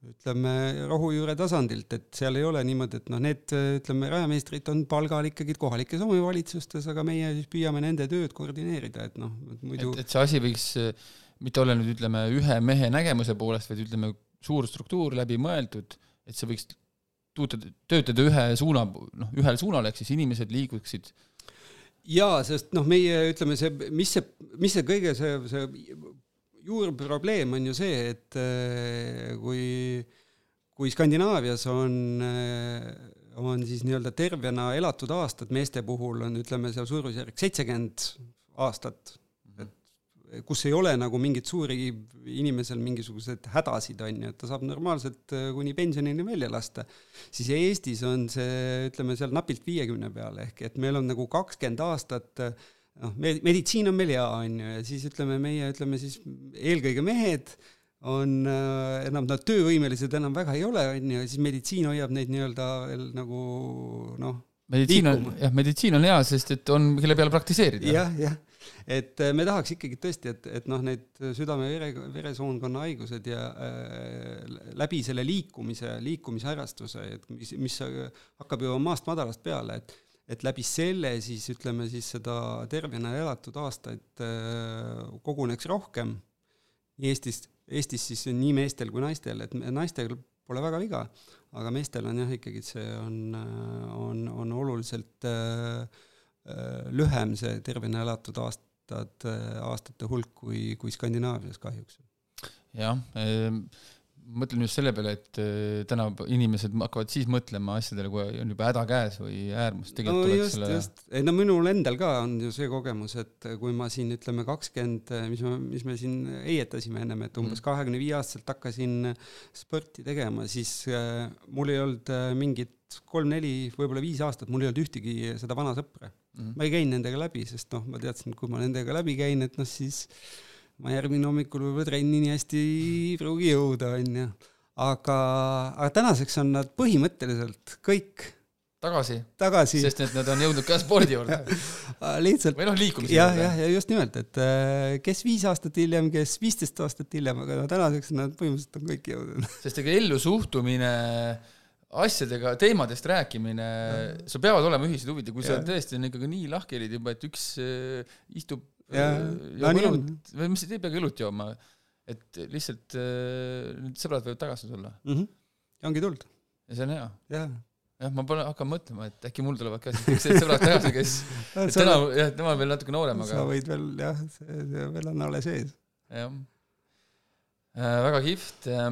ütleme rohujuure tasandilt, et seal ei ole niimoodi, et noh, need ütleme, rajameistrid on palgal ikkagi kohalikes omavalitsustes, aga meie siis püüame nende tööd koordineerida, et noh, muidu et, et see asi võiks äh, mitte olla nüüd ütleme ühe mehe nägemuse poolest, vaid ütleme suur struktuur läbi mõeldud, et see võiks tuutada, töötada ühe suuna, noh, ühel suunal, ehk siis inimesed liiguksid. Jaa, sest noh, meie ütleme see, mis see, mis see kõige see, see juurprobleem on ju see, et äh, kui, kui Skandinaavias on, äh, on siis nii-öelda tervena elatud aastad meeste puhul on, ütleme seal suurusjärk seitsekümmend aastat, kus ei ole nagu mingeid suuri inimesel mingisuguseid hädasid, on ju, et ta saab normaalselt äh, kuni pensionini välja lasta, siis Eestis on see, ütleme seal napilt viiekümne peale, ehk et meil on nagu kakskümmend aastat noh, me-, meditsiin on meil hea, on ju, ja siis ütleme, meie ütleme siis eelkõige mehed on äh, enam nad töövõimelised enam väga ei ole, on ju, ja siis meditsiin hoiab neid nii-öelda veel nagu noh, meditsiin on, jah, meditsiin on hea, sest et on, kelle peale praktiseerida. jah, jah, et äh, me tahaks ikkagi tõesti, et, et noh, need südame-vere, veresoonkonna haigused ja äh, läbi selle liikumise, liikumisharrastuse, et mis, mis hakkab juba maast madalast peale, et et läbi selle siis ütleme siis seda tervena elatud aastaid äh, koguneks rohkem nii Eestis, Eestis siis nii meestel kui naistel, et naistel pole väga viga, aga meestel on jah, ikkagi see on, on, on oluliselt äh, äh, lühem see tervena elatud aastad, aastate hulk kui, kui Skandinaavias kahjuks. jah, mõtlen just selle peale, et eh, täna inimesed hakkavad siis mõtlema asjadele, kui on juba häda käes või äärmus, no just, selle just, ei no minul endal ka on ju see kogemus, et kui ma siin ütleme kakskümmend, mis me, mis me siin heietasime ennem, et umbes Mhm. kahekümne viie aastaselt hakkasin sporti tegema, siis äh, mul ei olnud äh, mingit kolm-neli, võib-olla viis aastat, mul ei olnud ühtegi seda vana sõpra. Mhm. ma ei käinud nendega läbi, sest noh, ma teadsin, kui ma nendega läbi käin, et noh, siis ma järgmine hommikul võib-olla trenni nii hästi ei pruugi jõuda, onju. aga, aga tänaseks on nad põhimõtteliselt kõik tagasi, tagasi sest et nad on jõudnud ka spordi juurde Äh, [laughs] lihtsalt või noh, liikumise jah, juurde. jah, ja just nimelt, et äh, kes viis aastat hiljem, kes viisteist aastat hiljem, aga no tänaseks nad põhimõtteliselt on kõik jõudnud. sest ega ellu suhtumine, asjadega, teemadest rääkimine, sul peavad olema ühised huvid ja kui sa Jah. tõesti on ikkagi nii lahkhelid juba, et üks äh, istub Jah, äh, no nii on. õlut või mis ei peagi õlut jooma, et lihtsalt äh, need sõbrad võivad tagasi tulla mm. -hmm. ja ongi tulnud, ja see on hea. jah. jah, ma pole, hakkan mõtlema, et äkki mul tulevad ka siuksed sõbrad tagasi, kes, [laughs] et täna, jah, tema on veel natuke noorem, sa aga võid veel jah, see, see veel on alles ees. jah äh,. väga kihvt äh,.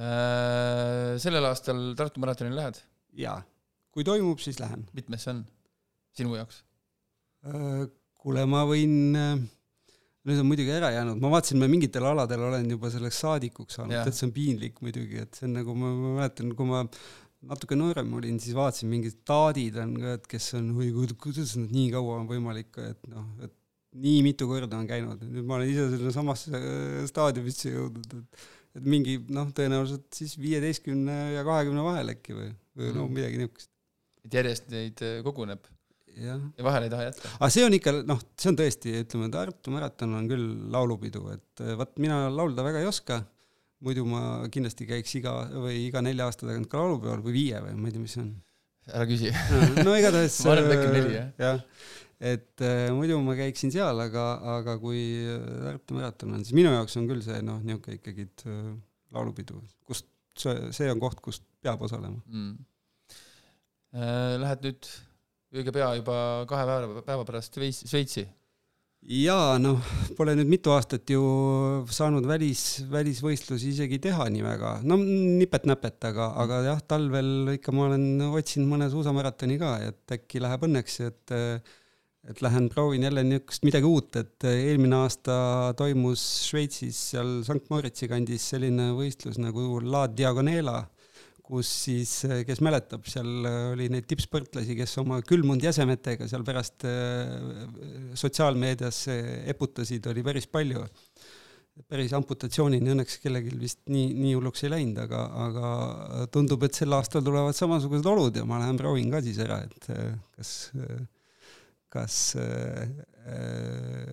Äh, sellel aastal Tartu maratonile lähed, jaa, kui toimub, siis lähen. mitmes see on sinu jaoks? Äh, kuule, ma võin, nüüd on muidugi ära jäänud, ma vaatasin, ma mingitel aladel olen juba selleks saadikuks saanud, et see on piinlik muidugi, et see on nagu ma, ma mäletan, kui ma natuke noorem olin, siis vaatasin mingid taadid on ka, et kes on, oi kuid- kuidas nad nii kaua on võimalik, et noh, et nii mitu korda on käinud, nüüd ma olen ise sinna samasse äh, staadiumisse jõudnud, et et mingi noh, tõenäoliselt siis viieteistkümne ja kahekümne vahel äkki või, või no Mhm. midagi niisugust, et järjest neid äh, koguneb ja vahele ei taha jätta. aga see on ikka noh, see on tõesti, ütleme, Tartu maraton on küll laulupidu, et eh, vaat mina laulda väga ei oska, muidu ma kindlasti käiks iga või iga nelja aasta tagant ka laulupeol või viie või ma ei tea, mis see on. ära küsi. no igatahes Ma arvan, et äkki neli, jah. jah, et äh, muidu ma käiksin seal, aga, aga kui äh, Tartu maraton on, siis minu jaoks on küll see noh, niisugune ikkagi äh, laulupidu, kust see, see on koht, kust peab osalema. mm.. Lähed nüüd õige pea juba kahe päeva, päeva pärast Šveits- Šveitsi. jaa, noh, pole nüüd mitu aastat ju saanud välis, välisvõistlusi isegi teha nii väga, no nipet-näpet, aga, aga jah, talvel ikka ma olen otsinud mõne suusamaratoni ka, et äkki läheb õnneks, et et lähen proovin jälle niisugust midagi uut, et eelmine aasta toimus Šveitsis seal Sankt Moritsi kandis selline võistlus nagu La Diagonela, kus siis, kes mäletab, seal oli neid tippsportlasi, kes oma külmunud jäsemetega seal pärast äh, sotsiaalmeedias eputasid, oli päris palju. päris amputatsioonini õnneks kellelgi vist nii, nii hulluks ei läinud, aga, aga tundub, et sel aastal tulevad samasugused olud ja ma lähen proovin ka siis ära, et äh, kas, kas äh,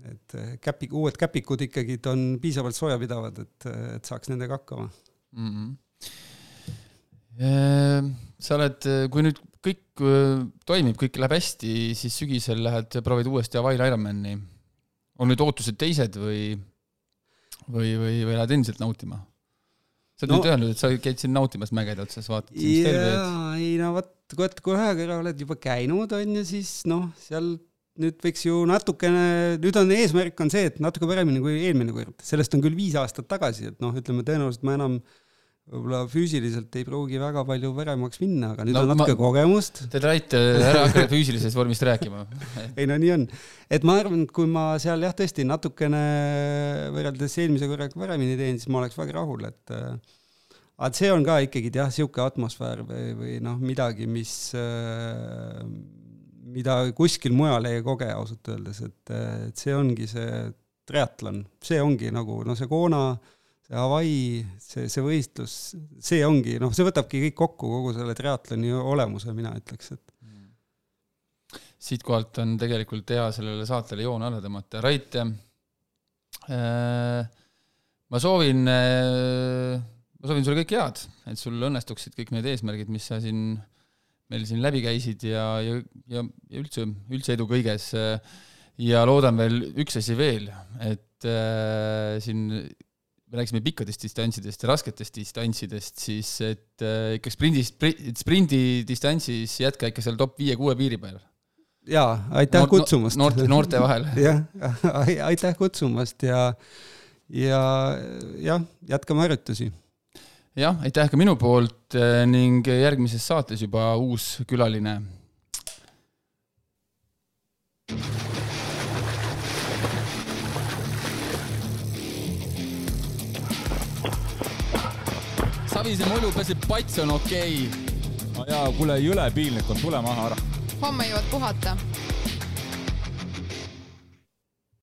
need käpik, uued käpikud ikkagi on piisavalt soojapidavad, et, et saaks nendega hakkama mm. -hmm. sa oled, kui nüüd kõik äh, toimib, kõik läheb hästi, siis sügisel lähed, proovid uuesti Hawaii'l Ironmani. on nüüd ootused teised või, või, või, või lähed endiselt nautima? sa oled no, nüüd öelnud, et sa käid siin nautimas mägede otsas, vaatad siin Stelviat. jaa, ei no vot, kui, kui ühe korra oled juba käinud, on ju, siis noh, seal nüüd võiks ju natukene, nüüd on eesmärk on see, et natuke paremini kui eelmine kord, sellest on küll viis aastat tagasi, et noh, ütleme tõenäoliselt ma enam võib-olla füüsiliselt ei pruugi väga palju paremaks minna, aga nüüd No on natuke ma- kogemust. Te Rait, ära hakka füüsilisest vormist rääkima. [laughs] ei no nii on, et ma arvan, et kui ma seal jah, tõesti natukene võrreldes eelmise korraga paremini teen, siis ma oleks väga rahul, et äh, aga see on ka ikkagi jah, niisugune atmosfäär või, või noh, midagi, mis äh, mida kuskil mujal ei koge ausalt öeldes, et, et see ongi see triatlon, see ongi nagu noh, see Kona, see Hawaii, see, see võistlus, see ongi noh, see võtabki kõik kokku, kogu selle triatloni olemuse, mina ütleks, et siitkohalt on tegelikult hea sellele saatele joon alla tõmmata. Rait äh,, ma soovin äh,, ma soovin sulle kõike head, et sul õnnestuksid kõik need eesmärgid, mis sa siin, meil siin läbi käisid ja, ja, ja, ja üldse, üldse edu kõiges. ja loodan veel üks asi veel, et äh, siin me rääkisime pikkadest distantsidest ja rasketest distantsidest, siis et äh, ikka sprindis, sprindidistantsis jätka ikka seal top viie-kuue piiri peal jaa, aitäh Noort- kutsumast. noorte, noorte vahel. [laughs] jah, aitäh kutsumast ja, ja jah, jätkame harjutusi. jah, aitäh ka minu poolt eh, ning järgmises saates juba uus külaline. Savise mulju peseb pats on okei okay.. no jaa, kuule, jõle piinlik on, tule maha ära. homme jõuad puhata